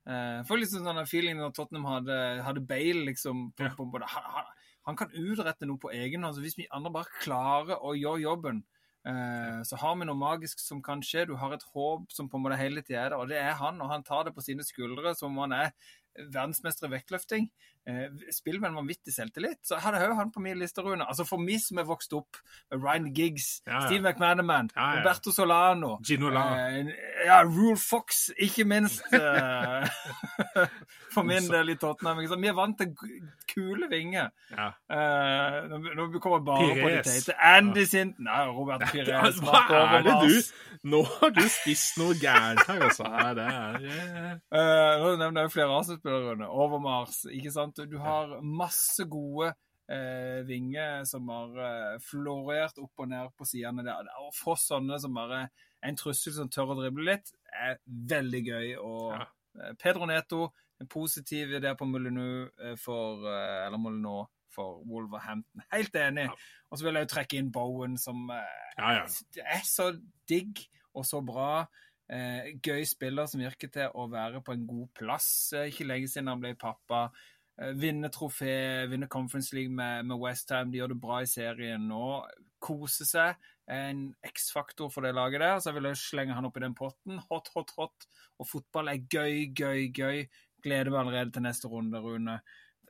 A: Uh, får litt sånn feeling når Tottenham hadde, hadde Bale liksom på, ja. på, på, han, han kan utrette noe på egen hånd. Så hvis vi andre bare klarer å gjøre jobben, eh, så har vi noe magisk som kan skje. Du har et håp som på en måte hele tida er der, og det er han. Og han tar det på sine skuldre som om han er verdensmester i vektløfting. Eh, spiller med en vanvittig selvtillit. Så jeg er han på min liste, Rune. Altså For meg som er vokst opp med Ryan Giggs, ja, ja. Steve McManaman, ja, Roberto Solano eh, Ja, Rule Fox, ikke minst. Eh, for min del i Tottenham. Vi er vant til kule vinger. Eh, nå kommer bare Pires. på de teite. Andy Sinton Nei, Robert Pires.
B: Hva er det du Nå har du spist noe gærent her, altså. Det er, yeah.
A: nå nevner jeg flere Arsenal-spillere. Overmars, ikke sant? Sant? Du har masse gode eh, vinger som har eh, florert opp og ned på sidene der. Å få sånne som bare en trussel som tør å drible litt, er veldig gøy. Og ja. Eh, Pedro Neto en positiv idé på Molyneux eh, for eh, Eller Molyneux for Wolverhampton. Helt enig.
B: Ja.
A: Og så vil jeg jo trekke inn Bowen, som
B: Ja, ja.
A: er så digg og så bra. Eh, gøy spiller som virker til å være på en god plass. Ikke lenge siden han ble pappa. Eh, vinne trofé, vinne Conference League med, med Westham. De gjør det bra i serien nå. Kose seg. En X-faktor for det laget der. Så jeg vil også slenge han opp i den potten. Hot, hot, hot. Og fotball er gøy, gøy, gøy. Gleder meg allerede til neste runde, Rune.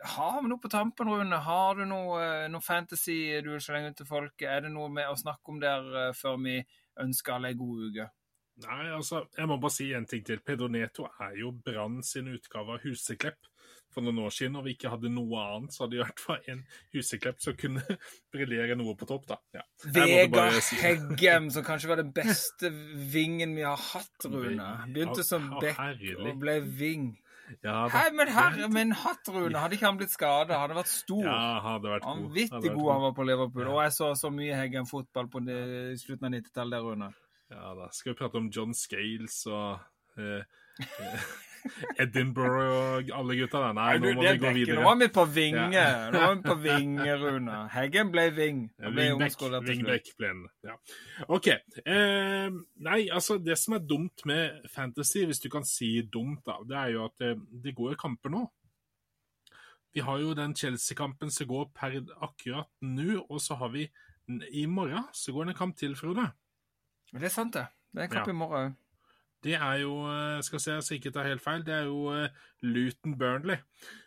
A: Har vi noe på tampen, Rune? Har du noe, eh, noe fantasy du vil slenge ut til folk? Er det noe med å snakke om der eh, før vi ønsker alle ei god uke?
B: Nei, altså, jeg må bare si en ting til. Pedro Neto er jo Brann sin utgave av Huseklepp. For noen år siden, og vi ikke hadde noe annet, så hadde det vært for en Huseklepp som kunne briljere noe på topp, da. Ja.
A: Vegard
B: si.
A: Heggem, som kanskje var den beste vingen vi har hatt, Rune. Begynte som
B: bekk
A: og ble ving.
B: Ja,
A: Hei, men herre min hatt, Rune! Hadde ikke han blitt skada, hadde vært stor.
B: Ja, hadde vært god.
A: Vanvittig
B: god,
A: god han var på Liverpool. Og jeg så så mye Heggem-fotball på det, i slutten av 90-tallet der, Rune.
B: Ja da. Skal vi prate om John Scales og eh, Edinburgh og alle gutta der? Nei, nå må vi gå
A: videre. Nå var vi på vinge. Nå var vi på vinge, Rune. Heggen ble ving. Han ble
B: Wingback,
A: til slutt.
B: ble den. Ja. OK. Eh, nei, altså, det som er dumt med fantasy, hvis du kan si dumt, da, det er jo at det, det går kamper nå. Vi har jo den Chelsea-kampen som går per akkurat nå, og så har vi i morgen så går det en kamp til, Frode.
A: Det er sant, det. Det er en kamp
B: Ja.
A: i morgen òg.
B: Det er jo, eh, skal se så ikke tar helt feil, det er jo eh, Luton Burnley.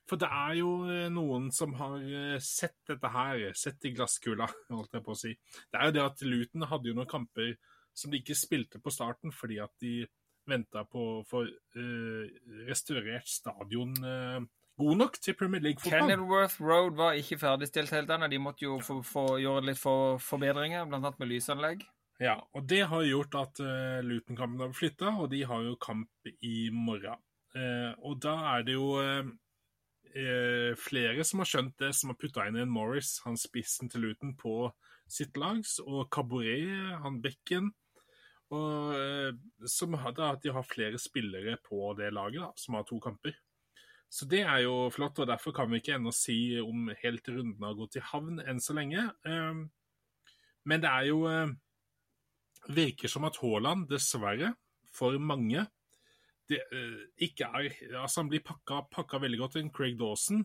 B: For det er jo eh, noen som har sett dette her, sett i glasskula, holdt jeg på å si. Det er jo det at Luton hadde jo noen kamper som de ikke spilte på starten fordi at de venta på å få uh, restaurert stadion uh, god nok til Premier League-fotball.
A: Kenilworth Road var ikke ferdigstilt helt ennå. De måtte jo få, få gjøre litt for, forbedringer, annet med lysanlegg.
B: Ja, og det har gjort at uh, Luton-kampen har flytta, og de har jo kamp i morgen. Uh, og da er det jo uh, flere som har skjønt det, som har putta inn en Morris, han spissen til Luton, på sitt lags, og Cabaret, han bekken. Og som har, at de har flere spillere på det laget, da, som har to kamper. Så det er jo flott, og derfor kan vi ikke ennå si om helt runden har gått i havn enn så lenge. Men det er jo virker som at Haaland, dessverre, for mange det, eh, ikke er Altså, han blir pakka, pakka veldig godt inn. Craig Dawson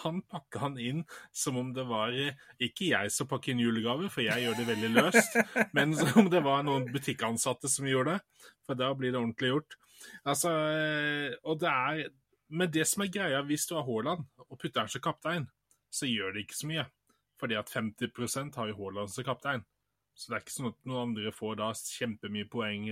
B: han pakka han inn som om det var eh, ikke jeg som pakker inn julegaver, for jeg gjør det veldig løst, men som om det var noen butikkansatte som gjorde det. For da blir det ordentlig gjort. Altså, eh, og det er Men det som er greia, hvis du har Haaland og putter han som kaptein, så gjør det ikke så mye. Fordi at 50% har jo Haaland som kaptein. Så det er ikke sånn at noen andre får da kjempemye poeng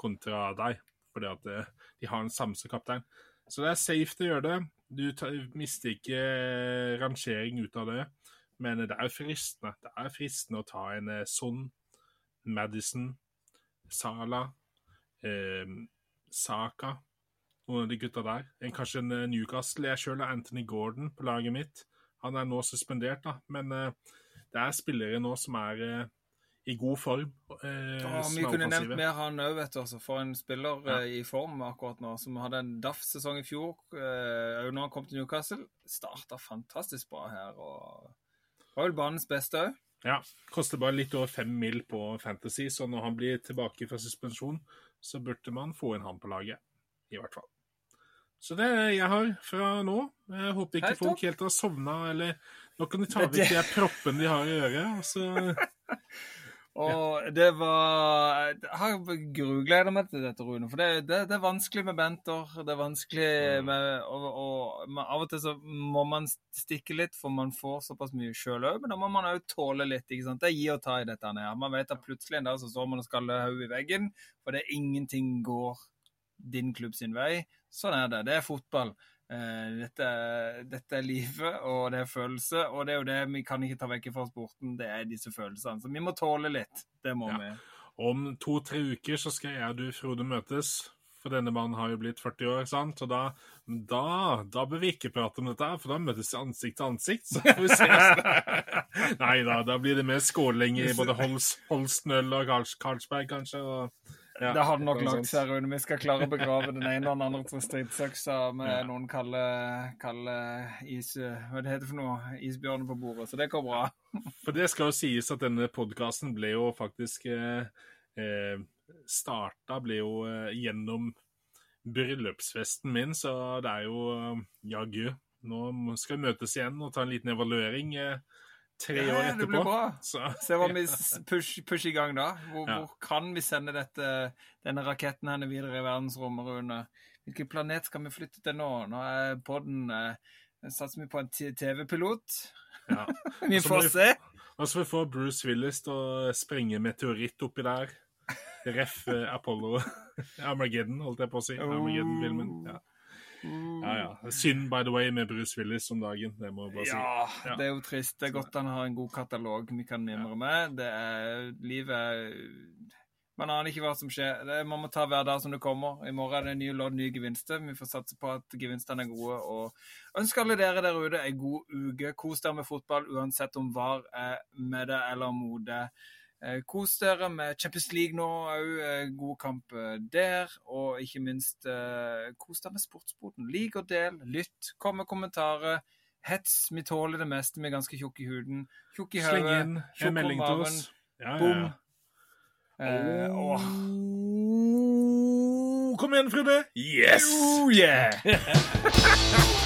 B: kontra deg, fordi at eh, de har samme som kaptein. Så det er safe til å gjøre det. Du tar, mister ikke eh, rangering ut av det, men det er fristende. Det er fristende å ta en eh, Son, Madison, Sala, eh, Saka, noen av de gutta der. En, kanskje en Newcastle. Jeg sjøl har Anthony Gordon på laget mitt. Han er nå suspendert, da, men eh, det er spillere nå som er eh, i god form. Eh,
A: Ja, vi kunne nevnt mer han òg, vet du. Altså, for en spiller
B: Ja.
A: eh, i form akkurat nå, som hadde en daff-sesong i fjor. Eh, når han kom til Newcastle, starta fantastisk bra her. og Var vel banens beste òg.
B: Ja, koster bare litt over fem mil på Fantasy, så når han blir tilbake fra suspensjon, så burde man få inn han på laget. I hvert fall. Så det er jeg har fra nå. Jeg håper ikke
A: Helt
B: folk helt har sovna, eller Nå kan de ta vekk de proppene de har i øret, og så
A: Og det var Jeg har grugleda meg til dette, Rune. For det, det, det er vanskelig med benter. Det er vanskelig
B: Mm.
A: med og, og, Av og til så må man stikke litt, for man får såpass mye sjøl òg. Men da må man òg tåle litt. ikke sant? Det er gi og ta i dette. her. Man vet at plutselig en dag så står man og skaller hodet i veggen, for det er ingenting går din klubb sin vei. Sånn er det. Det er fotball. Eh, Dette, dette er livet, og det er følelse. Og det er jo det vi kan ikke ta vekk fra sporten, det er disse følelsene. Så vi må tåle litt. Det må
B: Ja.
A: vi.
B: Om to-tre uker så skal jeg og du, Frode, møtes. For denne mannen har jo blitt 40 år, sant? Og da, da, da bør vi ikke prate om dette, for da møtes vi ansikt til ansikt. Så får vi se. Nei da, da blir det mer skåling i både Holst, Holstenøl og Karls, Karlsberg, kanskje. Og, Ja,
A: det hadde nok lagt seg, Rune. Vi skal klare å begrave den ene og den andre stridsøksa med
B: Ja.
A: noen kalde, kalde is... Hva det heter for noe? Isbjørner på bordet. Så det går bra.
B: For det skal jo sies at denne podkasten ble jo faktisk eh, eh, Starta ble jo eh, gjennom bryllupsfesten min, så det er jo eh, jaggu. Nå skal vi møtes igjen og ta en liten evaluering eh, tre år
A: Ja, det blir bra.
B: Så,
A: Se hva vi pusher push, i gang da. Hvor, hvor kan vi sende dette, denne raketten henne videre i verdensrommet, Rune? Hvilken planet skal vi flytte til nå? Nå er podden eh, Satser vi på en TV-pilot?
B: ja.
A: Vi får
B: vi-
A: se.
B: Og så får vi få Bruce Willis til å sprenge meteoritt oppi der. Ref. eh, Apollo Armageddon, holdt jeg på å si. Armageddon-filmen. Ja. Ja, ja. Synd, by the way, med Bruce Willis om dagen. Det må jeg bare si.
A: Ja,
B: Ja.
A: det er jo trist. Det er godt han har en god katalog vi kan mimre med. Det er livet Man aner ikke hva som skjer. Det, man må ta hver dag som det kommer. I morgen er det nye lodd, nye gevinster. Vi får satse på at gevinstene er gode. Og ønsker alle dere der ute ei god uke. Kos dere med fotball, uansett om VAR er med det eller mot det. Eh, Kos dere med Champions League nå òg. God kamp eh, der. Og ikke minst eh, kos dere med sportsboden. Lik og del, lytt, kom med kommentarer. Hets. Vi tåler det meste. Vi er ganske tjukke i huden. Tjukke i hodet. tjukk om
B: oss. Ja, ja,
A: Bom.
B: ja.
A: Eh, åh.
B: Kom igjen, Frode! Yes!
A: Oh, yeah!